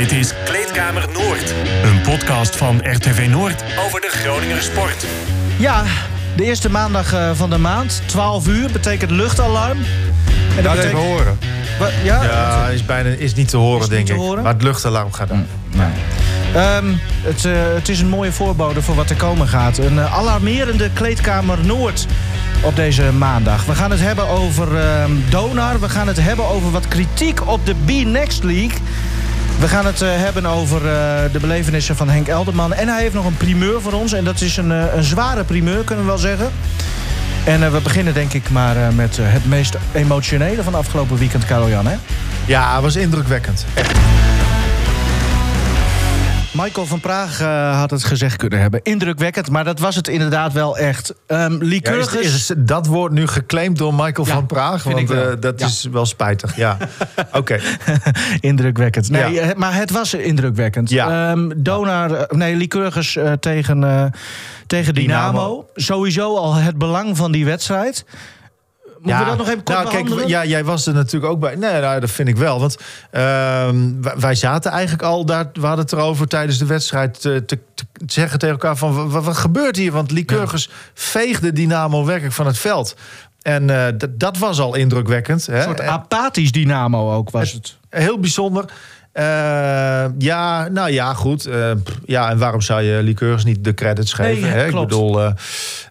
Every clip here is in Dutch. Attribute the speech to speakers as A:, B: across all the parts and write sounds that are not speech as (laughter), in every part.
A: Dit is Kleedkamer Noord. Een podcast van RTV Noord over de Groninger sport.
B: Ja, de eerste maandag eh, van de maand, 12 uur, betekent luchtalarm. En
C: Laat even horen.
B: Wa- Ja?
C: Ja, is, bijna, is niet te horen,
B: Is niet
C: denk
B: te
C: ik.
B: horen?
C: Maar het luchtalarm gaat dan.
B: Ehm, het, eh, het is een mooie voorbode voor wat er komen gaat. Een eh, alarmerende kleedkamer Noord op deze maandag. We gaan het hebben over ehm, Donar. We gaan het hebben over wat kritiek op de B-Next League. We gaan het eh, hebben over eh, de belevenissen van Henk Elderman. En hij heeft nog een primeur voor ons. En dat is een, eh, een zware primeur, kunnen we wel zeggen. En we beginnen denk ik maar met het meest emotionele van afgelopen weekend, Karel-Jan. hè?
C: Ja, het was indrukwekkend.
B: Michael van Praag eh, had het gezegd kunnen hebben. Indrukwekkend, maar dat was het inderdaad wel echt.
C: Ja, is,
B: Lycurgus...
C: is dat woord nu geclaimd door Michael
B: Ja,
C: van Praag? Want eh, dat
B: Ja.
C: is wel spijtig. Ja, (laughs) oké. (laughs)
B: indrukwekkend. Nee, eh, maar het was indrukwekkend.
C: Ja.
B: Ehm, Donar, nee, Lycurgus eh, tegen, tegen Dynamo.
C: Dynamo.
B: Sowieso al het belang van die wedstrijd. Moeten we dat nog even kort
C: nou, kijk, ja, jij was er natuurlijk ook bij. Nee, nou, dat vind ik wel. Want ehm, wij, zaten eigenlijk al daar. We hadden het erover tijdens de wedstrijd te, te, te zeggen tegen elkaar: van wat, wat gebeurt hier? Want Lycurgus veegde Dynamo werkelijk van het veld. En eh, dat was al indrukwekkend. Hè?
B: Een soort apathisch Dynamo ook was het.
C: Heel bijzonder. Eh, ja, nou ja, goed. Eh, ja, en waarom zou je Lycurgus niet de credits geven?
B: Nee,
C: hè? Ik bedoel, eh,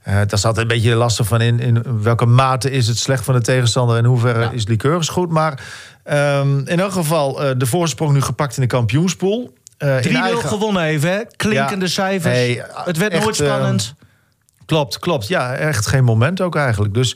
C: daar zat een beetje lastig van in, in welke mate is het slecht van de tegenstander en in hoeverre is Lycurgus goed. Maar ehm, in elk geval eh, de voorsprong nu gepakt in de kampioenspool. Eh, in
B: 3-0
C: eigen-
B: gewonnen even, hè? Klinkende
C: Ja.
B: cijfers.
C: Hey,
B: het werd
C: echt,
B: nooit spannend.
C: Klopt, klopt. Ja, echt geen moment ook eigenlijk. Dus,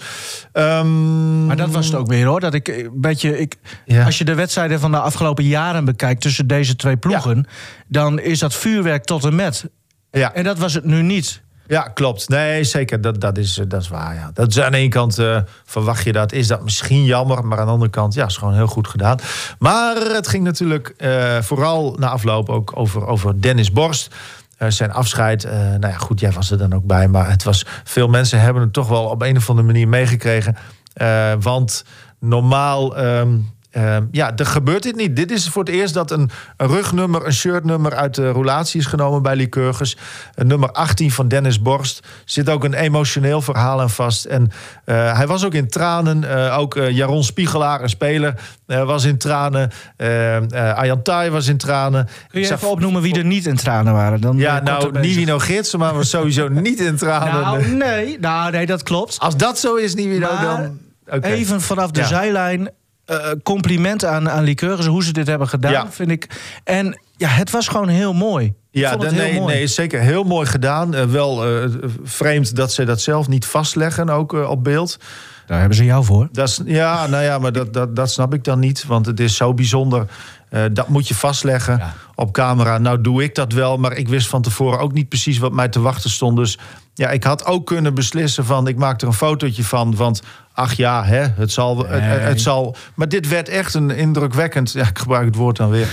C: ehm,
B: Maar dat was het ook weer hoor. Dat ik een beetje. Ik,
C: Ja.
B: Als je de wedstrijden van de afgelopen jaren bekijkt tussen deze twee ploegen, dan is dat vuurwerk tot en met.
C: Ja.
B: En dat was het nu niet.
C: Ja, klopt. Nee, zeker. Dat, dat, is, eh, dat is waar. Ja. Dat is aan de ene kant eh, verwacht je dat. Is dat misschien jammer. Maar aan de andere kant, ja, is gewoon heel goed gedaan. Maar het ging natuurlijk eh, vooral na afloop ook over, over Dennis Borst. Eh, zijn afscheid. eh, nou ja, goed, jij was er dan ook bij. Maar het was, veel mensen hebben het toch wel op een of andere manier meegekregen. Eh, want normaal. ehm, ehm, ja, er gebeurt dit niet. Dit is voor het eerst dat een, een rugnummer, een shirtnummer uit de roulatie is genomen bij Lycurgus. Een nummer 18 van Dennis Borst. Zit ook een emotioneel verhaal aan vast. En eh, hij was ook in tranen. Eh, ook eh, Jaron Spiegelaar, een speler, eh, was in tranen. Eh eh, Arjan Thai was in tranen.
B: Kun je
C: zag-
B: even opnoemen wie er niet in tranen waren? Dan
C: Ja, nou. Nivino Gidsen, maar was sowieso (laughs) niet in tranen.
B: Nou, nee, nou, nee, dat klopt.
C: Als dat zo is, Nivino,
B: Maar
C: dan...
B: Even vanaf de
C: Ja.
B: zijlijn. Eh, compliment aan, aan Lycurgus, hoe ze dit hebben gedaan,
C: Ja.
B: vind ik. En ja, het was gewoon heel mooi.
C: Ja, dan-
B: heel
C: nee,
B: mooi.
C: nee, is zeker heel mooi gedaan. Eh, wel eh, vreemd dat ze dat zelf niet vastleggen, ook op beeld.
B: Daar hebben ze jou voor.
C: Dat is, ja, nou ja, maar dat, dat, dat snap ik dan niet. Want het is zo bijzonder. Eh, dat moet je vastleggen
B: Ja.
C: op camera. Nou doe ik dat wel, maar ik wist van tevoren ook niet precies wat mij te wachten stond. Dus ja, ik had ook kunnen beslissen van... ik maak er een fotootje van, want ach ja, hè, het, zal, het,
B: Nee.
C: het zal... Maar dit werd echt een indrukwekkend... Ja, ik gebruik het woord dan weer.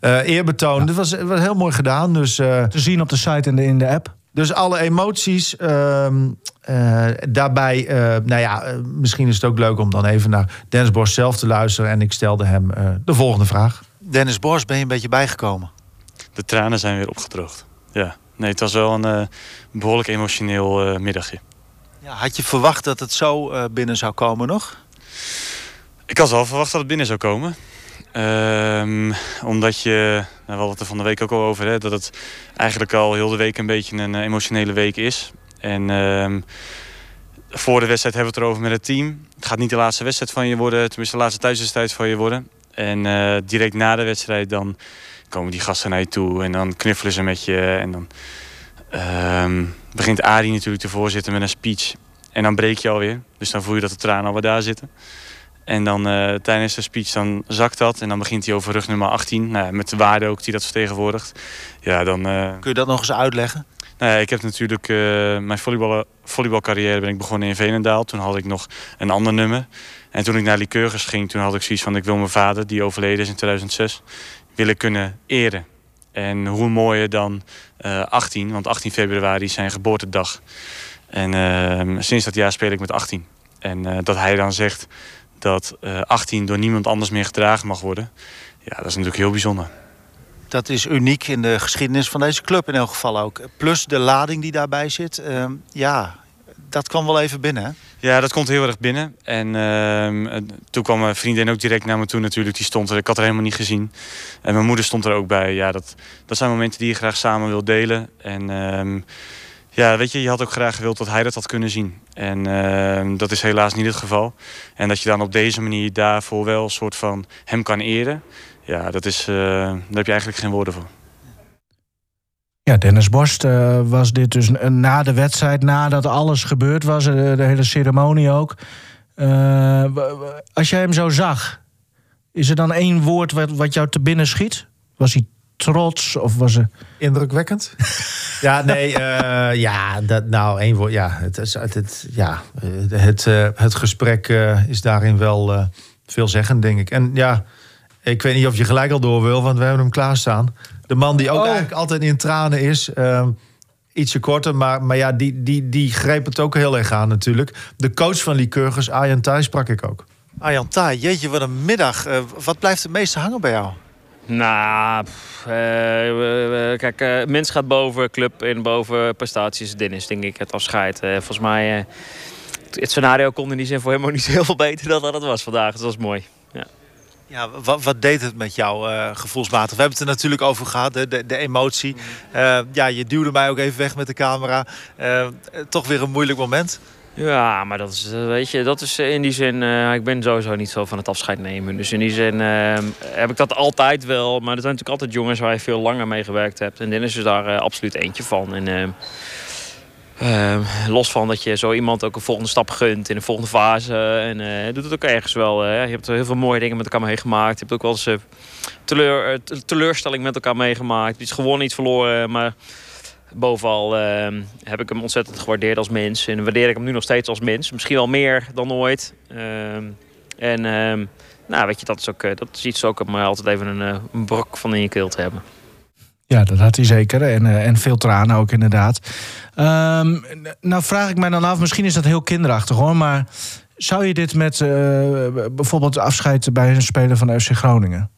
C: eh eerbetoon. Dit was, was heel mooi gedaan, dus... eh,
B: Te zien op de site en de, in de app.
C: dus alle emoties ehm, eh, daarbij, eh, nou ja, misschien is het ook leuk om dan even naar Dennis Bos zelf te luisteren. En ik stelde hem de volgende vraag.
D: Dennis Bos, ben je een beetje bijgekomen?
E: De tranen zijn weer opgedroogd. Ja, nee, het was wel een eh, behoorlijk emotioneel eh, middagje.
D: Ja, had je verwacht dat het zo eh, binnen zou komen nog?
E: Ik had wel verwacht dat het binnen zou komen. Ehm, omdat je, nou, we hadden het er van de week ook al over, hè, dat het eigenlijk al heel de week een beetje een emotionele week is. En ehm, voor de wedstrijd hebben we het erover met het team. Het gaat niet de laatste wedstrijd van je worden, tenminste de laatste thuiswedstrijd van je worden. En eh, direct na de wedstrijd dan komen die gasten naar je toe en dan knuffelen ze met je. En dan ehm, begint Arie natuurlijk te voorzitten met een speech. En dan breek je alweer. Dus dan voel je dat de tranen alweer daar zitten. En dan eh, tijdens de speech dan zakt dat. En dan begint hij over rug nummer 18. Nou, met de waarde ook die dat vertegenwoordigt. Ja, dan... eh,
D: Kun je dat nog eens uitleggen?
E: Nou ik heb natuurlijk... eh, mijn volleybal, volleybalcarrière ben ik begonnen in Veenendaal. Toen had ik nog een ander nummer. En toen ik naar Lycurgus ging, toen had ik zoiets van... ik wil mijn vader, die overleden is in 2006, willen kunnen eren. En hoe mooier dan eh 18, want 18 februari is zijn geboortedag. En eh, sinds dat jaar speel ik met 18. En eh, dat hij dan zegt dat eh 18 door niemand anders meer gedragen mag worden... ja, dat is natuurlijk heel bijzonder.
D: Dat is uniek in de geschiedenis van deze club in elk geval ook. Plus de lading die daarbij zit. Ehm, ja, dat kwam wel even binnen. Hè?
E: Ja, dat komt heel erg binnen. En ehm, toen kwam mijn vriendin ook direct naar me toe natuurlijk. Die stond er, ik had er helemaal niet gezien. En mijn moeder stond er ook bij. Ja, dat, dat zijn momenten die je graag samen wil delen. En ehm, ja, weet je, je had ook graag gewild dat hij dat had kunnen zien. En dat is helaas niet het geval. En dat je dan op deze manier daarvoor wel een soort van hem kan eren. Ja, dat is, uh, daar heb je eigenlijk geen woorden voor.
B: Ja, Dennis Borst uh, was dit dus na de wedstrijd, nadat alles gebeurd was, uh, de hele ceremonie ook. als jij hem zo zag, is er dan één woord wat, wat jou te binnen schiet? Was hij trots of was ze...
C: Indrukwekkend? (laughs) ja, nee, uh, ja, dat, nou, één woord. Ja, het, het, het ja, het, uh, het gesprek uh, is daarin wel veelzeggend, denk ik. En ja, ik weet niet of je gelijk al door wil, want we hebben hem klaarstaan. De man die ook oh. eigenlijk altijd in tranen is. Ehm, ietsje korter, maar, maar ja, die, die, die greep het ook heel erg aan natuurlijk. De coach van Lycurgus, Arjan Thijs, sprak ik ook.
D: Arjan Thijs, jeetje, wat een middag. wat blijft het meeste hangen bij jou?
F: Nou, uh, kijk, uh, mens gaat boven club en boven prestaties. Dennis, denk ik, het afscheid. Uh, volgens mij, het scenario kon in die zin voor helemaal niet (laughs) zo heel veel beter dan dat het was vandaag. Dus dat was mooi. Ja.
D: Ja, wat, wat, deed het met jou gevoelsmatig? We hebben het er natuurlijk over gehad, de, de, de emotie. ja, je duwde mij ook even weg met de camera. toch weer een moeilijk moment.
F: Ja, maar dat is, eh, weet je, dat is in die zin... Ik ben sowieso niet zo van het afscheid nemen. Dus in die zin uh, heb ik dat altijd wel. Maar er zijn natuurlijk altijd jongens waar je veel langer mee gewerkt hebt. En Dennis is daar absoluut eentje van. En los van dat je zo iemand ook een volgende stap gunt in een volgende fase. En doet het ook ergens wel. je hebt heel veel mooie dingen met elkaar meegemaakt. Je hebt ook wel eens teleur, teleurstelling met elkaar meegemaakt. Iets gewonnen, iets verloren. Maar Bovenal uh, heb ik hem ontzettend gewaardeerd als mens. En waardeer ik hem nu nog steeds als mens. Misschien wel meer dan ooit. Uh, en nou, weet je, dat is, ook, eh, dat is iets ook om altijd even een, eh, een brok van in je keel te hebben.
B: Ja, dat had hij zeker. En, uh, en veel tranen ook inderdaad. Um, nou vraag ik mij dan af, misschien is dat heel kinderachtig hoor. Maar zou je dit met uh, bijvoorbeeld afscheid bij een speler van FC Groningen?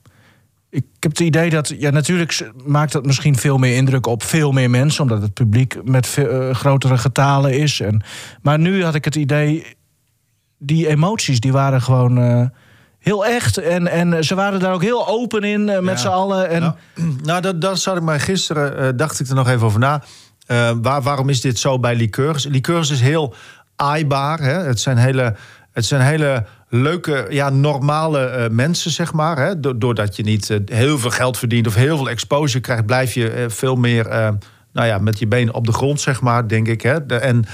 B: ik heb het idee dat, ja, natuurlijk maakt dat misschien veel meer indruk op veel meer mensen, omdat het publiek met uh, grotere getalen is. En, maar nu had ik het idee, die emoties die waren gewoon heel echt. En, en ze waren daar ook heel open in uh, met ja. z'n allen. En...
C: Nou, nou, dat, dat zat ik maar gisteren, dacht ik er nog even over na. waar, waarom is dit zo bij liqueurs? Liqueurs is heel aaibaar. Hè? Het zijn hele. Het zijn hele leuke, ja, normale uh, mensen, zeg maar. Hè? Doordat je niet uh, heel veel geld verdient of heel veel exposure krijgt, blijf je uh, veel meer nou ja, met je benen op de grond, zeg maar, denk ik. Hè? De, en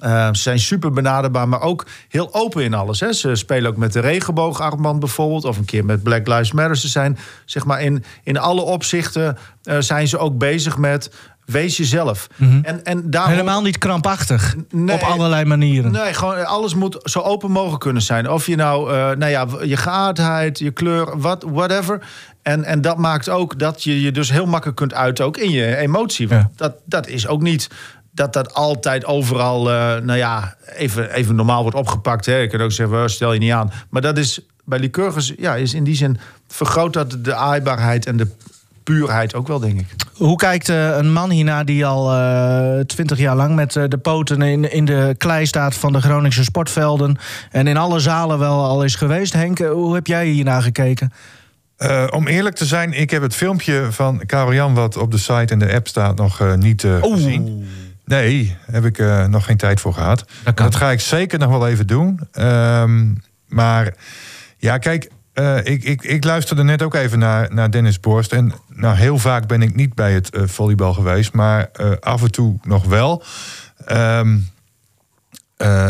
C: ze zijn super benaderbaar, maar ook heel open in alles. Hè? Ze spelen ook met de regenboogarmband bijvoorbeeld, of een keer met Black Lives Matter. Ze zijn, zeg maar, in, in alle opzichten zijn ze ook bezig met Wees jezelf.
B: Mm en, en daarom... Helemaal niet krampachtig. Nee, op allerlei manieren.
C: Nee, gewoon alles moet zo open mogelijk kunnen zijn. Of je nou, uh, nou ja, je geaardheid, je kleur, wat, whatever. En, en dat maakt ook dat je je dus heel makkelijk kunt uiten, ook in je emotie. Ja. Dat, dat is ook niet dat dat altijd overal, uh, nou ja, even, even normaal wordt opgepakt. Hè. Ik kan ook zeggen, stel je niet aan. Maar dat is bij Lycurgus, ja, is in die zin vergroot dat de aaibaarheid en de puurheid ook wel, denk ik.
B: Hoe kijkt uh, een man hierna die al eh, twintig jaar lang met uh, de poten in, in de klei staat van de Groningse sportvelden en in alle zalen wel al is geweest? Henk, hoe heb jij hierna gekeken?
G: om eerlijk te zijn, ik heb het filmpje van Karel Jan, wat op de site en de app staat, nog niet gezien. Nee, heb ik nog geen tijd voor gehad. Dat, dat, ga ik zeker nog wel even doen. Um, maar ja, kijk, uh, ik, ik, ik luisterde net ook even naar, naar Dennis Borst. En nou, heel vaak ben ik niet bij het uh, volleybal geweest, maar af en toe nog wel. Um,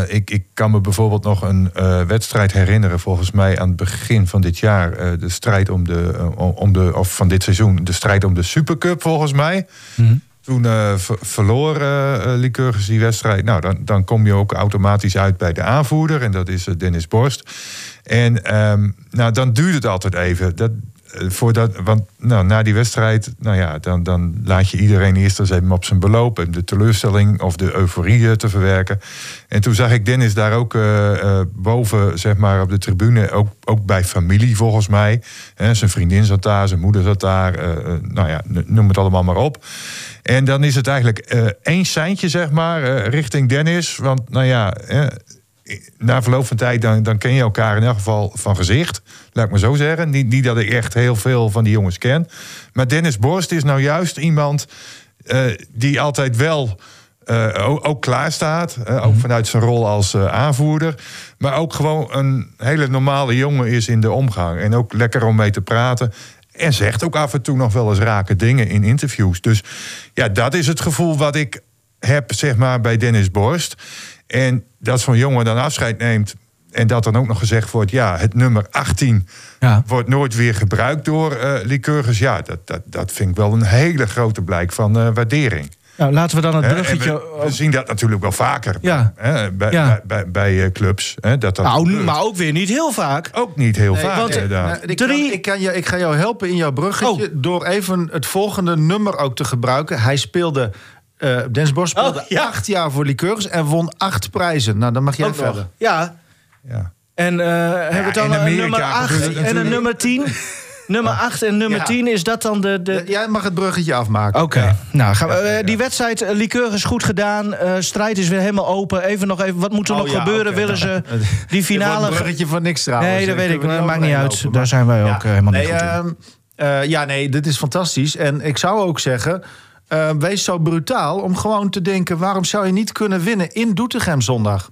G: ik, ik kan me bijvoorbeeld nog een wedstrijd herinneren, volgens mij aan het begin van dit jaar. de strijd om de, om de, of van dit seizoen, de strijd om de Supercup, volgens mij. Mm -hmm. Toen verloor Lycurgus die wedstrijd. Nou, dan, dan kom je ook automatisch uit bij de aanvoerder. En dat is Dennis Borst. En um, nou, dan duurt het altijd even. Dat, voordat, want nou, na die wedstrijd, nou ja, dan, dan laat je iedereen eerst eens even op zijn beloop. En de teleurstelling of de euforie te verwerken. En toen zag ik Dennis daar ook boven, zeg maar, op de tribune. Ook, ook bij familie, volgens mij. zijn vriendin zat daar, zijn moeder zat daar. nou ja, noem het allemaal maar op. En dan is het eigenlijk één seintje, zeg maar, richting Dennis. Want, nou ja, na verloop van tijd, dan, dan ken je elkaar in elk geval van gezicht. Laat ik maar zo zeggen. Niet, niet dat ik echt heel veel van die jongens ken. Maar Dennis Borst is nou juist iemand uh, die altijd wel ook, ook, klaar staat. ook mhm. vanuit zijn rol als aanvoerder. Maar ook gewoon een hele normale jongen is in de omgang. En ook lekker om mee te praten. En zegt ook af en toe nog wel eens rake dingen in interviews. Dus ja, dat is het gevoel wat ik heb, zeg maar, bij Dennis Borst. En dat zo'n jongen dan afscheid neemt. En dat dan ook nog gezegd wordt, ja, het nummer 18 ja. wordt nooit weer gebruikt door uh, Lycurgus. Ja, dat, dat, dat vind ik wel een hele grote blijk van uh, waardering.
B: Nou, laten we dan het bruggetje...
G: We, zien dat natuurlijk wel vaker ja. Hè, bij, bij, bij, bij, eh, clubs. Hè, dat dat
B: nou, maar ook weer niet heel vaak.
G: Ook niet heel vaak, want, inderdaad.
C: ik, kan, ik, kan je, ik ga jou helpen in jouw bruggetje... Oh. door even het volgende nummer ook te gebruiken. Hij speelde... Uh, Dennis Bos speelde oh, ja. acht jaar voor Liqueurs en won acht prijzen. Nou, dan mag jij verder.
B: Ja. ja. En uh, hebben we dan een nummer 8 en een nummer 10? Nummer 8 en nummer 10, is dat dan de... de...
C: Jij mag het bruggetje afmaken.
B: Oké. Nou, gaan we, uh, die wedstrijd, uh, Liqueur is goed gedaan. Uh, strijd is weer helemaal open. Even nog even, wat moet er oh, nog gebeuren? Willen ze (laughs) die finale...
C: Een bruggetje van niks trouwens.
B: Nee, dat weet ik. Dat maakt niet uit. Daar zijn wij ook helemaal nee, niet goed
C: ja, nee, dit is fantastisch. En ik zou ook zeggen... wees zo brutaal om gewoon te denken... waarom zou je niet kunnen winnen in Doetinchem zondag?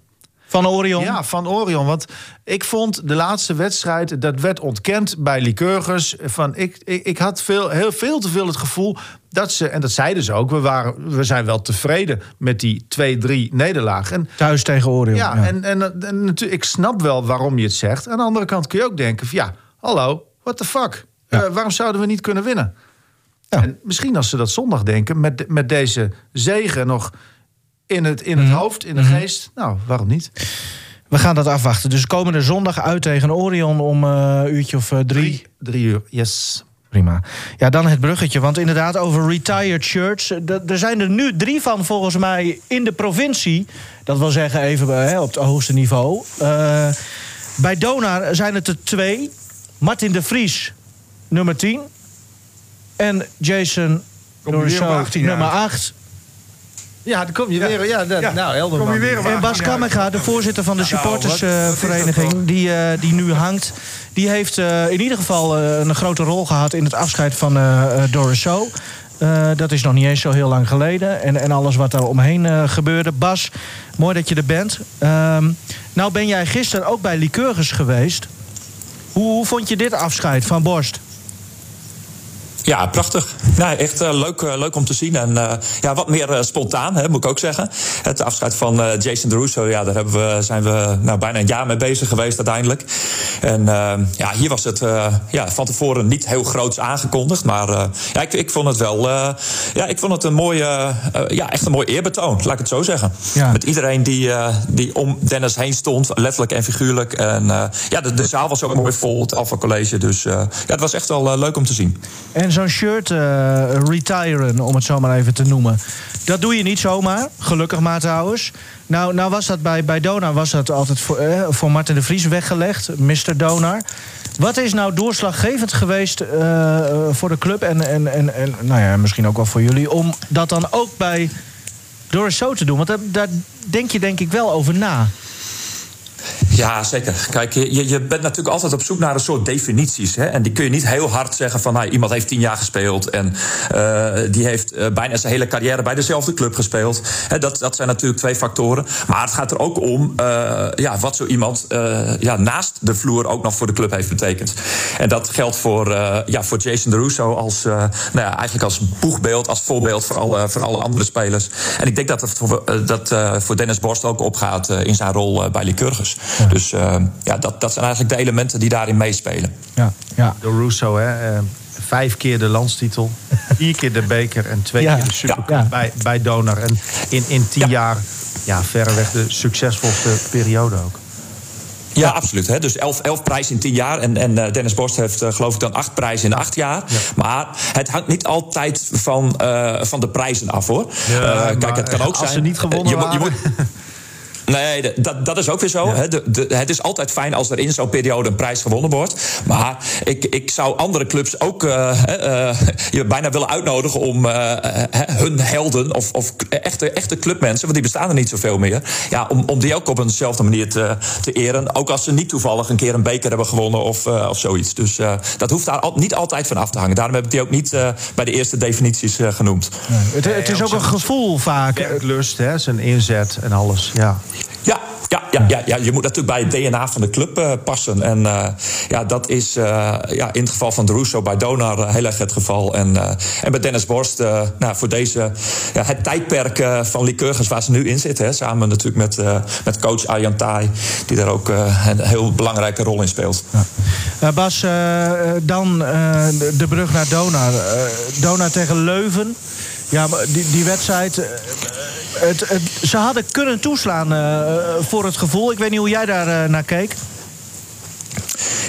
B: Van Orion?
C: Ja, van Orion. Want ik vond de laatste wedstrijd, dat werd ontkend bij Lycurgus. Van ik, ik, ik had veel, heel veel te veel het gevoel dat ze, en dat zeiden ze ook, we, waren, we zijn wel tevreden met die 2-3 nederlaag.
B: Thuis tegen Orion.
C: Ja, ja. En, en, en, natuurlijk, ik snap wel waarom je het zegt. Aan de andere kant kun je ook denken: van, ja, hallo, what the fuck? Ja. Uh, waarom zouden we niet kunnen winnen? Ja. En misschien als ze dat zondag denken, met, met deze zegen nog in het, in het mhm. hoofd, in de mhm. geest. Nou, waarom niet?
B: We gaan dat afwachten. Dus komende zondag uit tegen Orion om een uh, uurtje of uh, drie.
C: drie. uur, yes.
B: Prima. Ja, dan het bruggetje. Want inderdaad, over retired shirts. Er zijn er nu drie van volgens mij in de provincie. Dat wil zeggen even hè, op het hoogste niveau. Uh, bij Donar zijn het er twee. Martin de Vries, nummer 10. En Jason Dorisot, nummer 8.
C: Ja, dan kom je weer. Ja, dat, nou, helder. Kom je weer
B: en Bas Kammerga, de voorzitter van de nou, supportersvereniging, die, uh, die nu hangt, die heeft uh, in ieder geval uh, een grote rol gehad in het afscheid van Doris Show. dat is nog niet eens zo heel lang geleden. En, en alles wat er omheen gebeurde. Bas, mooi dat je er bent. Um, nou ben jij gisteren ook bij Lycurgus geweest. Hoe, hoe vond je dit afscheid van Borst?
H: Ja, prachtig. Nou, echt uh, leuk, uh, leuk om te zien. En uh, ja, wat meer spontaan, hè, moet ik ook zeggen. Het afscheid van Jason DeRusso, ja, daar hebben we, zijn we nou, bijna een jaar mee bezig geweest uiteindelijk. En ja, hier was het ja, van tevoren niet heel groots aangekondigd. Maar ja, ik, ik vond het wel ja, ik vond het een mooie, ja, echt een mooi eerbetoon, laat ik het zo zeggen. Ja. Met iedereen die, die om Dennis heen stond, letterlijk en figuurlijk. En ja, de, de zaal was ook mooi vol, het Alpha College. Dus ja, het was echt wel leuk om te zien.
B: En zo'n shirt uh, retiren, om het zo maar even te noemen. Dat doe je niet zomaar. Gelukkig maar trouwens. Nou, nou was dat bij, bij Donar was dat altijd voor, eh, voor Martin de Vries weggelegd. Mr. Donar. Wat is nou doorslaggevend geweest uh, voor de club en, en, en, en nou ja, misschien ook wel voor jullie... om dat dan ook bij Doris zo te doen? Want daar denk je denk ik wel over na.
H: Ja, zeker. Kijk, je, je bent natuurlijk altijd op zoek naar een soort definities. Hè? En die kun je niet heel hard zeggen van nou, iemand heeft tien jaar gespeeld en uh, die heeft uh, bijna zijn hele carrière bij dezelfde club gespeeld. Hè, dat, dat zijn natuurlijk twee factoren. Maar het gaat er ook om uh, ja, wat zo iemand ja, naast de vloer ook nog voor de club heeft betekend. En dat geldt voor, ja, voor Jason DeRusso als, nou ja, eigenlijk als boegbeeld, als voorbeeld voor alle, voor alle andere spelers. En ik denk dat het voor, dat, voor Dennis Borst ook opgaat in zijn rol bij Lycurgus. Dus uh, ja, dat, dat zijn eigenlijk de elementen die daarin meespelen.
C: Ja, ja. De Russo, hè? Uh, vijf keer de landstitel, (laughs) vier keer de beker en twee keer de supercup bij, bij Donor. En in, in tien jaar ja, verreweg de succesvolste periode ook.
H: Ja, absoluut. Hè. Dus elf, elf prijzen in tien jaar. En, en uh, Dennis Borst heeft uh, geloof ik dan acht prijzen in acht jaar. Ja. Maar het hangt niet altijd van, uh, van de prijzen af hoor.
C: Ja, kijk, het kan ook
B: als
C: zijn.
B: ze niet gewonnen
H: je,
B: waren...
H: je moet, (laughs) Nee, dat, dat is ook weer zo. Ja. De, de, het is altijd fijn als er in zo'n periode een prijs gewonnen wordt. Maar ik, ik zou andere clubs ook uh, uh, (laughs) je bijna willen uitnodigen om uh, hun helden of, of echte, echte clubmensen, want die bestaan er niet zoveel meer. Ja, om, om die ook op eenzelfde manier te, te eren. Ook als ze niet toevallig een keer een beker hebben gewonnen of, of zoiets. Dus dat hoeft daar al, niet altijd van af te hangen. Daarom heb ik die ook niet bij de eerste definities genoemd.
B: Nee, het, het, is ook een gevoel vaak.
C: Werklust, hè, zijn inzet en alles. Ja.
H: Ja, ja, ja, ja, je moet natuurlijk bij het DNA van de club uh, passen. En uh, ja, dat is uh, ja, in het geval van de Russo bij Donar heel erg het geval. En, en bij Dennis Borst, nou, voor deze, ja, het tijdperk van Lycurgus waar ze nu in zitten. Hè, samen natuurlijk met, met coach Arjan die daar ook een heel belangrijke rol in speelt.
B: Ja. Bas, dan de brug naar Donar. Donar tegen Leuven. Ja, maar die, die wedstrijd. Het, het, ze hadden kunnen toeslaan uh, voor het gevoel. Ik weet niet hoe jij daar naar keek.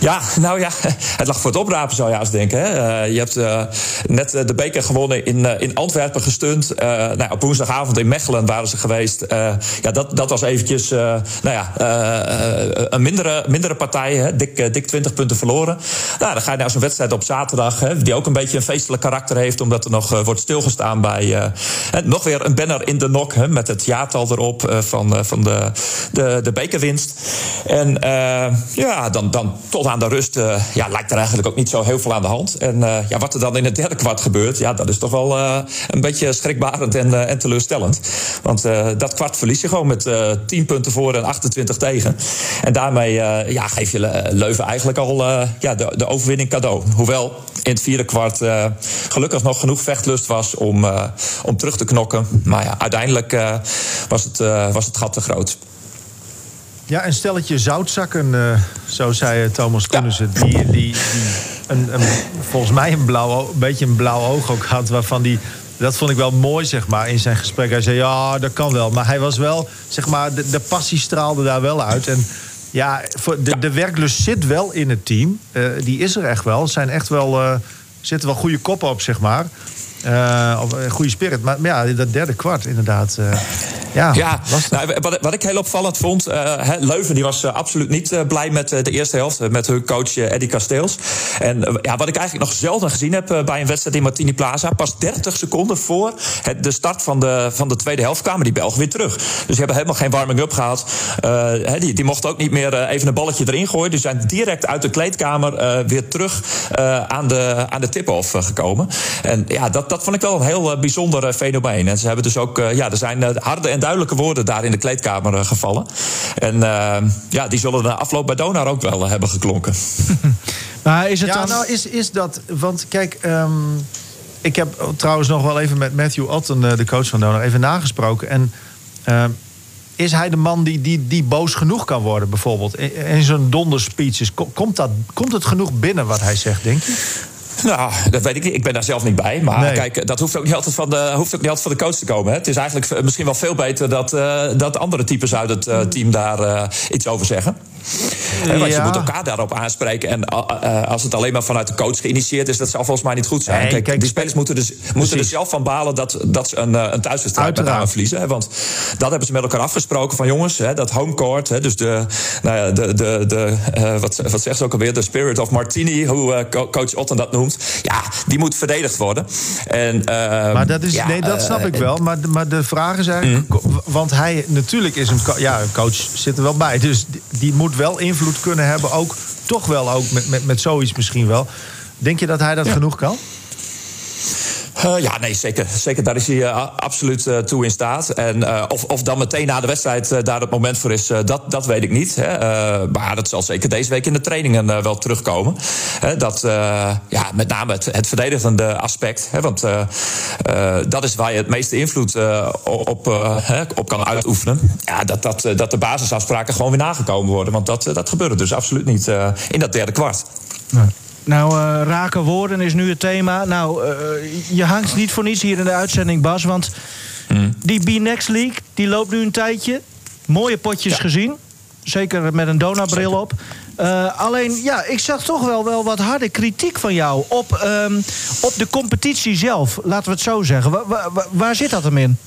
H: Ja, nou ja, (laughs) het lag voor het oprapen zou je juist denken. Hè. Uh, je hebt uh, net de beker gewonnen in, in Antwerpen gestund. nou, op woensdagavond in Mechelen waren ze geweest. ja, dat, dat was eventjes nou ja, een mindere, mindere partij. Hè. Dik, dik 20 punten verloren. Nou, dan ga je naar zo'n wedstrijd op zaterdag... Hè, die ook een beetje een feestelijk karakter heeft... omdat er nog wordt stilgestaan bij... nog weer een banner in de nok hè, met het jaartal erop van, van de, de, de bekerwinst. En ja, dan, dan tot aan de rust uh, ja, lijkt er eigenlijk ook niet zo heel veel aan de hand. En uh, ja, wat er dan in het derde kwart gebeurt, ja, dat is toch wel uh, een beetje schrikbarend en, en teleurstellend. Want dat kwart verlies je gewoon met 10 punten voor en 28 tegen. En daarmee ja, geef je Leuven eigenlijk al ja, de, de overwinning cadeau. Hoewel in het vierde kwart gelukkig nog genoeg vechtlust was om, om terug te knokken. Maar ja, uiteindelijk was, het, was het gat te groot.
C: Ja, een stelletje zoutzakken, uh, zo zei Thomas Koenissen. Ja. Die, die, die een, een, volgens mij een, blauw, een beetje een blauw oog ook had. Waarvan die, dat vond ik wel mooi, zeg maar, in zijn gesprek. Hij zei, ja, dat kan wel. Maar hij was wel, zeg maar, de, de passie straalde daar wel uit. En ja, voor de, de werklust zit wel in het team. Uh, die is er echt wel. Er zijn echt wel, uh, zitten wel goede koppen op, zeg maar. Uh, of een goede spirit. Maar, maar, ja, dat derde kwart inderdaad. Uh, ja,
H: ja nou, wat, wat, ik heel opvallend vond... Uh, Leuven die was absoluut niet blij met de eerste helft... met hun coach Eddie Kasteels. En ja, wat ik eigenlijk nog zelden gezien heb... bij een wedstrijd in Martini Plaza... pas 30 seconden voor het, de start van de, van de tweede helft... kwamen die Belgen weer terug. Dus die hebben helemaal geen warming-up gehad. die, die mochten ook niet meer even een balletje erin gooien. Die zijn direct uit de kleedkamer weer terug aan de, aan de tip-off gekomen. En ja, dat dat vond ik wel een heel uh, bijzonder uh, fenomeen. En ze hebben dus ook, uh, ja, er zijn harde en duidelijke woorden daar in de kleedkamer gevallen. En ja, die zullen de afloop bij Donar ook wel hebben geklonken. (laughs)
B: maar is het
C: ja,
B: dan...
C: nou is, is dat, want kijk, um, ik heb trouwens nog wel even met Matthew Otten, de coach van Donar, even nagesproken. En is hij de man die, die, die boos genoeg kan worden, bijvoorbeeld? In, in zo'n donderspeeches, komt, dat, komt het genoeg binnen wat hij zegt, denk je?
H: Nou, dat weet ik niet. Ik ben daar zelf niet bij. Maar nee. kijk, dat hoeft ook niet altijd van de, hoeft ook niet altijd van de coach te komen. Hè. Het is eigenlijk misschien wel veel beter dat, uh, dat andere types uit het uh, team daar uh, iets over zeggen. Ja. Want je moet elkaar daarop aanspreken. En uh, als het alleen maar vanuit de coach geïnitieerd is, dat zou volgens mij niet goed zijn. Nee, kijk, kijk, die spelers moeten, dus, moeten er zelf van balen dat, dat ze een, een thuiswedstrijd met name verliezen. Hè. Want dat hebben ze met elkaar afgesproken van jongens, hè, dat homecourt. Hè, dus de, nou ja, de, de, de uh, wat, wat zegt ze ook alweer? De spirit of Martini, hoe uh, coach Otten dat noemt. Ja, die moet verdedigd worden. En, uh,
C: maar dat, is,
H: ja,
C: nee, dat snap ik wel. Maar, maar de vraag is eigenlijk... Mm. Want hij natuurlijk is een, ja, een coach zit er wel bij. Dus die, die moet wel invloed kunnen hebben. Ook toch wel ook met, met, met zoiets misschien wel. Denk je dat hij dat ja. genoeg kan?
H: Uh, ja, nee, zeker. zeker. Daar is hij uh, absoluut uh, toe in staat. En of, of dan meteen na de wedstrijd daar het moment voor is, dat, dat weet ik niet. Hè. maar dat zal zeker deze week in de trainingen wel terugkomen. dat, ja, met name het, het verdedigende aspect. Hè, want dat is waar je het meeste invloed op, op kan uitoefenen. Ja, dat, dat, dat de basisafspraken gewoon weer nagekomen worden. Want dat, dat gebeurde dus absoluut niet in dat derde kwart.
B: Nee. Nou, uh, raken woorden is nu het thema. Nou, uh, je hangt niet voor niets hier in de uitzending, Bas. Want mm. die B-Next League, die loopt nu een tijdje. Mooie potjes ja. gezien. Zeker met een Dona-bril op. alleen, ja, ik zag toch wel, wel wat harde kritiek van jou op, ehm, op de competitie zelf. Laten we het zo zeggen. waar zit dat hem in?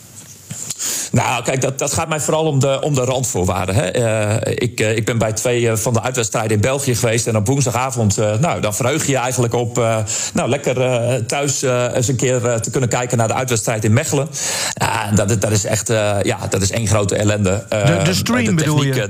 H: Nou, kijk, dat, dat gaat mij vooral om de, om de randvoorwaarden. Hè. Uh, ik, uh, ik ben bij twee uh, van de uitwedstrijden in België geweest. En op woensdagavond, nou, dan verheug je je eigenlijk op... nou, lekker thuis eens een keer te kunnen kijken naar de uitwedstrijd in Mechelen. dat, dat is echt, ja, dat is één grote ellende.
B: de, de stream de bedoel je?